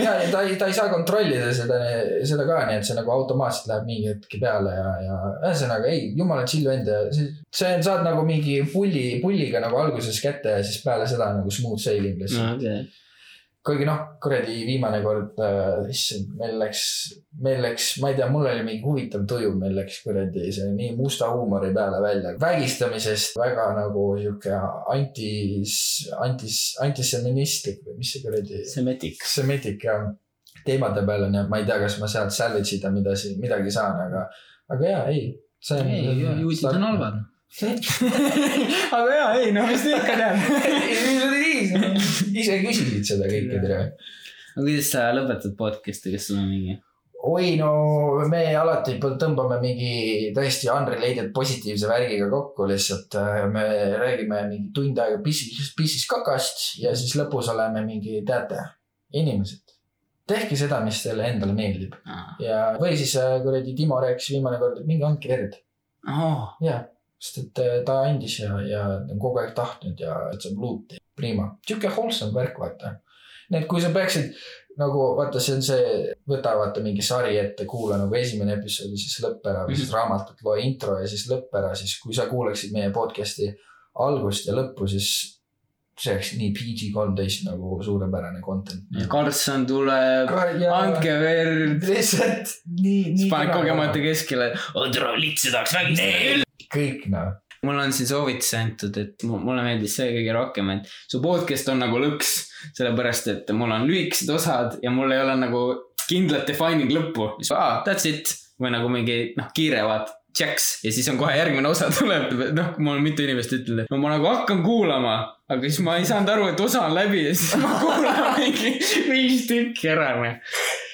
Speaker 2: ja ta ei, ta ei saa kontrollida seda, seda ka, nii et see nagu automaatselt läheb mingi hetk peale ja, ja ühesõnaga ei, jumala chill vend ja see, see saad nagu mingi pulli, pulliga nagu alguses kätte ja siis peale seda nagu smooth sailing lihtsalt.
Speaker 1: Okay.
Speaker 2: Kuigi noh, kuradi viimane kord äh,, issand, meil läks, meil läks, ma ei tea, mul oli mingi huvitav tuju, meil läks kuradi see nii musta huumori peale välja. vägistamisest väga nagu sihuke antis, antis, antiseministlik või mis see kuradi.
Speaker 1: Semetik.
Speaker 2: Semitic ja teemade peal on ja ma ei tea, kas ma sealt salvage ida midagi, midagi saan, aga, aga jaa, ei. see
Speaker 1: ei, juudid on halvad. aga jaa, ei no mis te ikka tead.
Speaker 2: ise küsisid seda kõike, tere.
Speaker 1: aga kuidas sa lõpetad podcast'i, kas sul on mingi?
Speaker 2: oi no me alati tõmbame mingi täiesti unrelated positiivse värgiga kokku, lihtsalt me räägime mingi tund aega pissis, pissis kakast ja siis lõpus oleme mingi, teate, inimesed, tehke seda, mis teile endale meeldib ja, või siis äh, kuradi Timo rääkis viimane kord, et minge andke verd
Speaker 1: oh,.
Speaker 2: ja, sest et äh, ta andis ja, ja ta on kogu aeg tahtnud ja et saab luuti, prima, sihuke wholesome värk, vaata. nii et kui sa peaksid nagu vaata, see on see, võta vaata mingi sari ette, kuula nagu esimene episood ja siis lõpp ära või siis raamatut loe intro ja siis lõpp ära, siis kui sa kuulaksid meie podcast'i algust ja lõppu, siis see oleks nii PG kolmteist nagu suurepärane content.
Speaker 1: Karlsson tuleb, andke verd.
Speaker 2: lihtsalt nii, nii.
Speaker 1: siis paned kogemata keskele. tere, litsi tahaks vägistada.
Speaker 2: Kõik noh,
Speaker 1: mul on siin soovitus antud, et mu- mulle meeldis see kõige rohkem, et su podcast on nagu lõks. sellepärast, et mul on lühikesed osad ja mul ei ole nagu kindlat defining lõppu. siis aa, that's it või nagu mingi noh, kiire vaat, checks ja siis on kohe järgmine osa tuleb. noh, mul on mitu inimest ütelnud, no ma nagu hakkan kuulama, aga siis ma ei saanud aru, et osa on läbi ja siis ma kuulan mingi viis tükki ära, noh.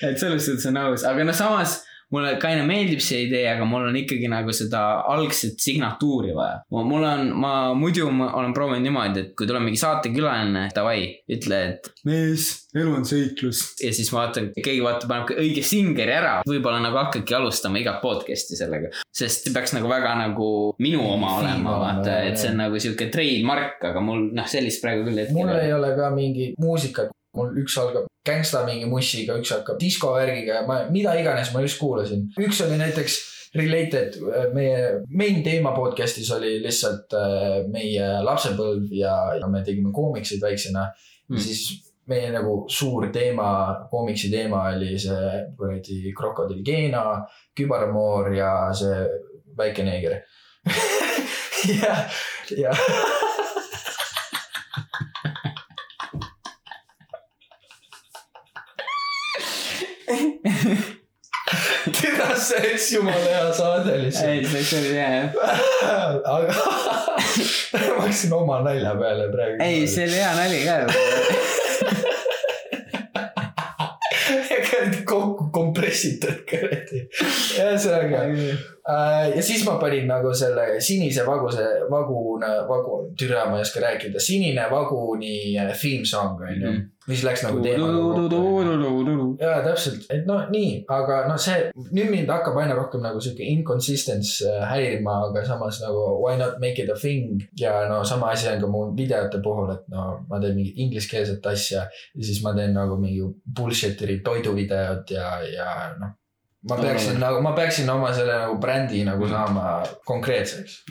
Speaker 1: et selles suhtes on aus, aga noh, samas mulle kaine meeldib see idee, aga mul on ikkagi nagu seda algset signatuuri vaja. mul on, ma muidu ma olen proovinud niimoodi, et kui tuleb mingi saatekülaline, davai, ütle, et mees, elu on seiklus. ja siis vaatan, keegi vaatab, paneb õige singeri ära, võib-olla nagu hakkabki alustama igat podcast'i sellega. sest see peaks nagu väga nagu minu oma olema, vaata, et see on nagu sihuke trademark, aga mul noh, sellist praegu küll hetkel
Speaker 2: mul ei ole ka mingi muusikat, mul üks algab gängsta mingi mussiga, üks hakkab diskovärgiga ja ma, mida iganes ma just kuulasin. üks oli näiteks related, meie main teema podcast'is oli lihtsalt äh, meie lapsepõlv ja, ja me tegime koomiksid väiksena mm.. siis meie nagu suur teema, koomiksi teema oli see kuradi krokodill Geena, kübarmoor ja see väike neeger jah, jah. See oleks jumala hea saade lihtsalt.
Speaker 1: ei, see oli hea jah.
Speaker 2: aga ma hakkasin oma nalja peale praegu.
Speaker 1: ei, see oli hea nali ka.
Speaker 2: kokku kompressitud kuradi. ühesõnaga äh, ja siis ma panin nagu selle sinise vaguse, vagun, vagun, türa, ma ei oska rääkida, sinine vaguni äh, theme song on ju, mis läks nagu teemaga. jaa, täpselt, et noh, nii, aga noh, see nüüd mind hakkab aina rohkem nagu sihuke inconsistence äh, häirima, aga samas nagu why not make it a thing ja no sama asi on ka mu videote puhul, et no ma teen mingit ingliskeelset asja ja siis ma teen nagu mingi bullshit'i toiduvideot ja, ja noh. Ma peaksin nagu, ma peaksin oma selle nagu brändi nagu saama konkreetseks.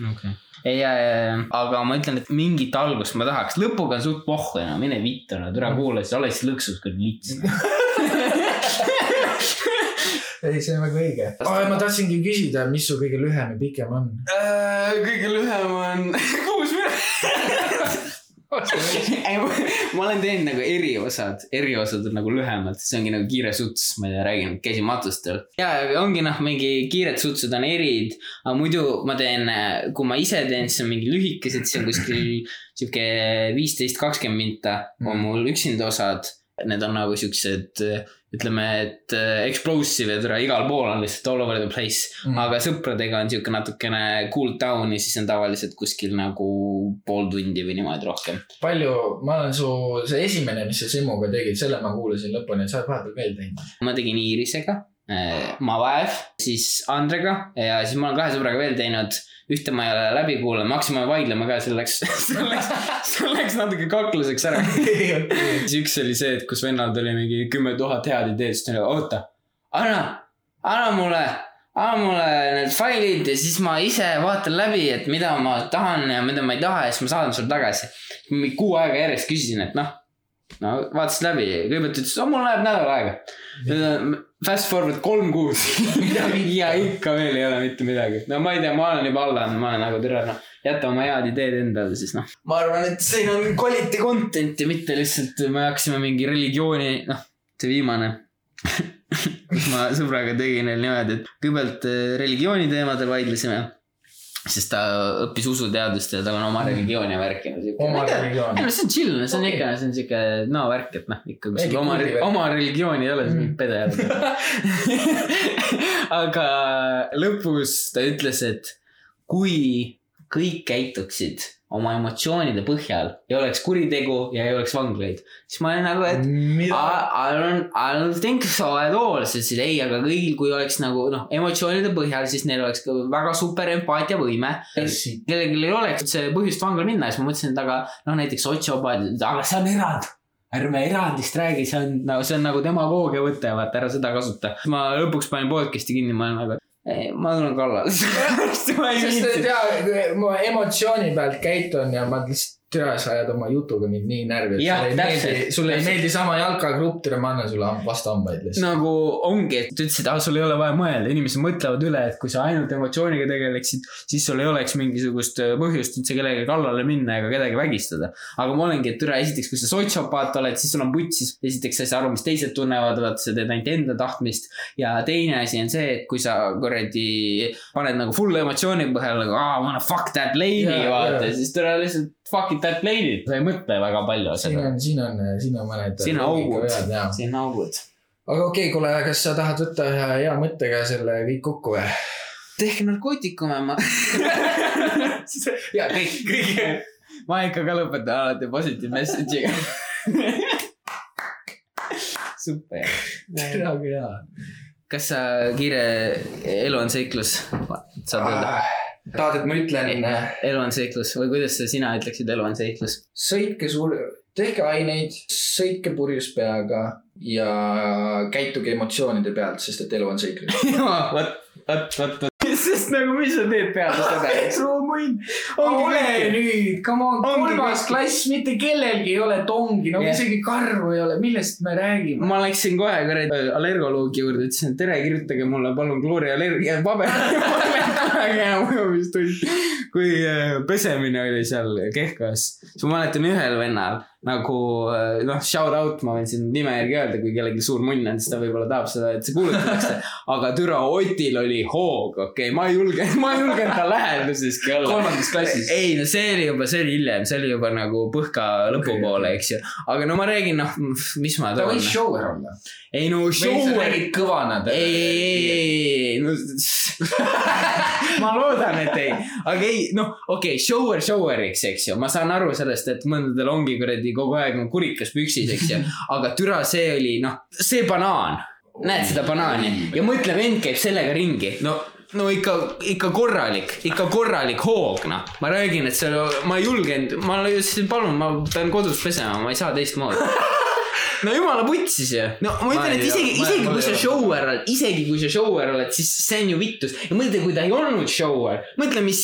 Speaker 1: ei, ja, ja, ja, aga ma ütlen, et mingit algust ma tahaks, lõpuga on suht pohhu enam, mine vittu, no türa kuula, siis ole siis lõksus küll lits.
Speaker 2: ei, see on väga õige oh,. ma tahtsingi küsida, mis su kõige lühem ja pikem on?
Speaker 1: kõige lühem on kuus minutit. ei, ma olen teinud nagu eriosad, eriosad on nagu lühemad, see ongi nagu kiire suts, ma ei tea, räägin, käisin matustel. ja, ongi noh, mingi kiired sutsud on erid, aga muidu ma teen, kui ma ise teen, siis on mingi lühikesed, siis on kuskil sihuke viisteist, kakskümmend minta on mul üksinda osad. Need on nagu siuksed, ütleme, et äh, explosive ja tere, igal pool on lihtsalt all over the place mm.. aga sõpradega on sihuke natukene cool down ja siis on tavaliselt kuskil nagu pool tundi või niimoodi rohkem.
Speaker 2: palju, ma olen su, see esimene, mis sa Simmuga tegid, selle ma kuulasin lõpuni, sa oled vahepeal veel teinud.
Speaker 1: ma tegin Iirisega, Mavaev, siis Andrega ja siis ma olen kahe sõbraga veel teinud. Ühte ma ei ole läbi kuulanud, me hakkasime vaidlema ka, see läks, see läks, see läks natuke kakluseks ära. siis üks oli see, et kus vennal tuli mingi kümme tuhat head ideed, siis ta oli, oota, anna, anna mulle, anna mulle need failid ja siis ma ise vaatan läbi, et mida ma tahan ja mida ma ei taha ja siis ma saadan sulle tagasi. mingi kuu aega järjest küsisin, et noh, no vaatasid läbi, kõigepealt ütles, mul läheb nädal aega. Fast forward kolm kuud ja ikka veel ei ole mitte midagi. no ma ei tea, ma olen juba alla andnud, ma olen nagu tere, noh, jäta oma head ideed endale, siis noh. ma arvan, et siin on quality content'i, mitte lihtsalt me hakkasime mingi religiooni, noh, see viimane kus ma sõbraga tegin veel niimoodi, et kõigepealt eh, religiooni teemadel vaidlesime. Sest ta õppis usuteadust ja tal on oma religioon ja värk ja siuke.
Speaker 2: oma religioon
Speaker 1: ei. no see on chill, see on
Speaker 2: Okei.
Speaker 1: ikka, see on siuke no värk, et noh, ikka kui sul oma, oma religiooni ei ole, siis
Speaker 2: Mm.
Speaker 1: mingi pede jälle. aga lõpus ta ütles, et kui kõik käituksid oma emotsioonide põhjal ja oleks kuritegu ja ei oleks vanglaid, siis ma olin nagu, et
Speaker 2: mida?
Speaker 1: I, I don't, I don't think so at all, siis ütlesid ei, aga kõigil, kui oleks nagu noh, emotsioonide põhjal, siis neil oleks väga super empaatiavõime. kellelgi ei oleks see põhjust vangla minna, siis ma mõtlesin, et aga noh, näiteks sotsiopaadid, aga see on erand. ärme erandist räägi, see on nagu, see on nagu demagoogia võte, vaata ära seda kasuta. ma lõpuks panin podcast'i kinni, ma olen nagu, ei, ma tulen kallale. ma ei viitsi.
Speaker 2: ma emotsiooni pealt käitun ja ma lihtsalt, tea, sa ajad oma jutuga mind nii närvi, et sulle ei
Speaker 1: täpselt,
Speaker 2: meeldi, sulle ei meeldi sama jalkagrupp, tere, ma annan sulle vastu hambaid lihtsalt.
Speaker 1: nagu ongi, et ta ütles, et ah, sul ei ole vaja mõelda, inimesed mõtlevad üle, et kui sa ainult emotsiooniga tegeleksid, siis sul ei oleks mingisugust äh, põhjust üldse kellelegi kallale minna ega kedagi vägistada. aga ma olengi, et türa, esiteks, kui sa sotsiopaat oled, siis sul on putsis, esiteks sa ei saa aru, mis teised tunnevad, vaata, sa teed ainult enda tahtmist. ja teine asi on see, et kui sa kuradi paned nagu full emotsiooni põhjal nagu ah,, I wanna fuck that lady yeah,, vaata yeah., siis türa lihtsalt fuck it that lady, sa ei mõtle väga palju
Speaker 2: siin
Speaker 1: seda.
Speaker 2: on, siin on, siin on mõned.
Speaker 1: siin on augud,
Speaker 2: aga
Speaker 1: siin on augud.
Speaker 2: okei okay,, kuule, kas sa tahad võtta ühe hea mõttega selle kõik kokku või?
Speaker 1: tehke narkootikume, ma. ja kõik, kõik. ma ikka ka lõpetan alati positive message'iga. super.
Speaker 2: väga hea.
Speaker 1: kas sa kiire, elu on seiklus, saad öelda?
Speaker 2: tahad, et ma ütlen,
Speaker 1: elu on seiklus või kuidas sina ütleksid, elu on seiklus?
Speaker 2: sõitke suur, tehke aineid, sõitke purjus peaga ja käituge emotsioonide pealt, sest et elu on seiklus.
Speaker 1: vot, vot, vot, vot. nagu, mis sa teed peale seda? Ongi
Speaker 2: ole nüüd, come on, kolmas klass, mitte kellelgi ei ole tongi, no
Speaker 1: Jah.
Speaker 2: isegi karvu ei ole, millest me räägime?
Speaker 1: ma läksin kohe kuradi allergoloogi juurde, ütlesin, et tere, kirjutage mulle palun paber. väga hea mõjumistund. kui äh, pesemine oli seal Kehkas, siis ma mäletan ühel vennal nagu äh, noh, shout out, ma võin siin nime järgi öelda, kui kellelgi suur munn on, siis ta võib-olla tahab seda, et see kuulutatakse. aga türa Otil oli hoog, okei okay,, ma ei julge, ma ei julgenud ta läheduseski olla.
Speaker 2: kolmandas klassis.
Speaker 1: ei no see oli juba, see oli hiljem, see oli juba nagu põhka lõpupoole, eks ju. aga no ma räägin, noh, mis ma
Speaker 2: ta
Speaker 1: toon
Speaker 2: võis. shower olla.
Speaker 1: ei no shower.
Speaker 2: räägid kõvana.
Speaker 1: ei, ei, ei, ei, ei, no ma loodan, et ei, aga ei, noh, okei okay,, shower shower'iks, eks ju, ma saan aru sellest, et mõndadel ongi kuradi kogu aeg nagu kurikas püksis, eks ju, aga türa, see oli noh, see banaan, näed seda banaani ja mõtle, vend käib sellega ringi, no no ikka, ikka korralik, ikka korralik hoog, noh. ma räägin, et seal, ma ei julgenud, ma ütlesin, palun, ma pean kodus pesema, ma ei saa teistmoodi. no jumala putsis ju. no ma ütlen, et isegi, isegi kui sa shower oled, isegi kui sa shower oled, siis see on ju vittus. ja mõtle, kui ta ei olnud shower, mõtle, mis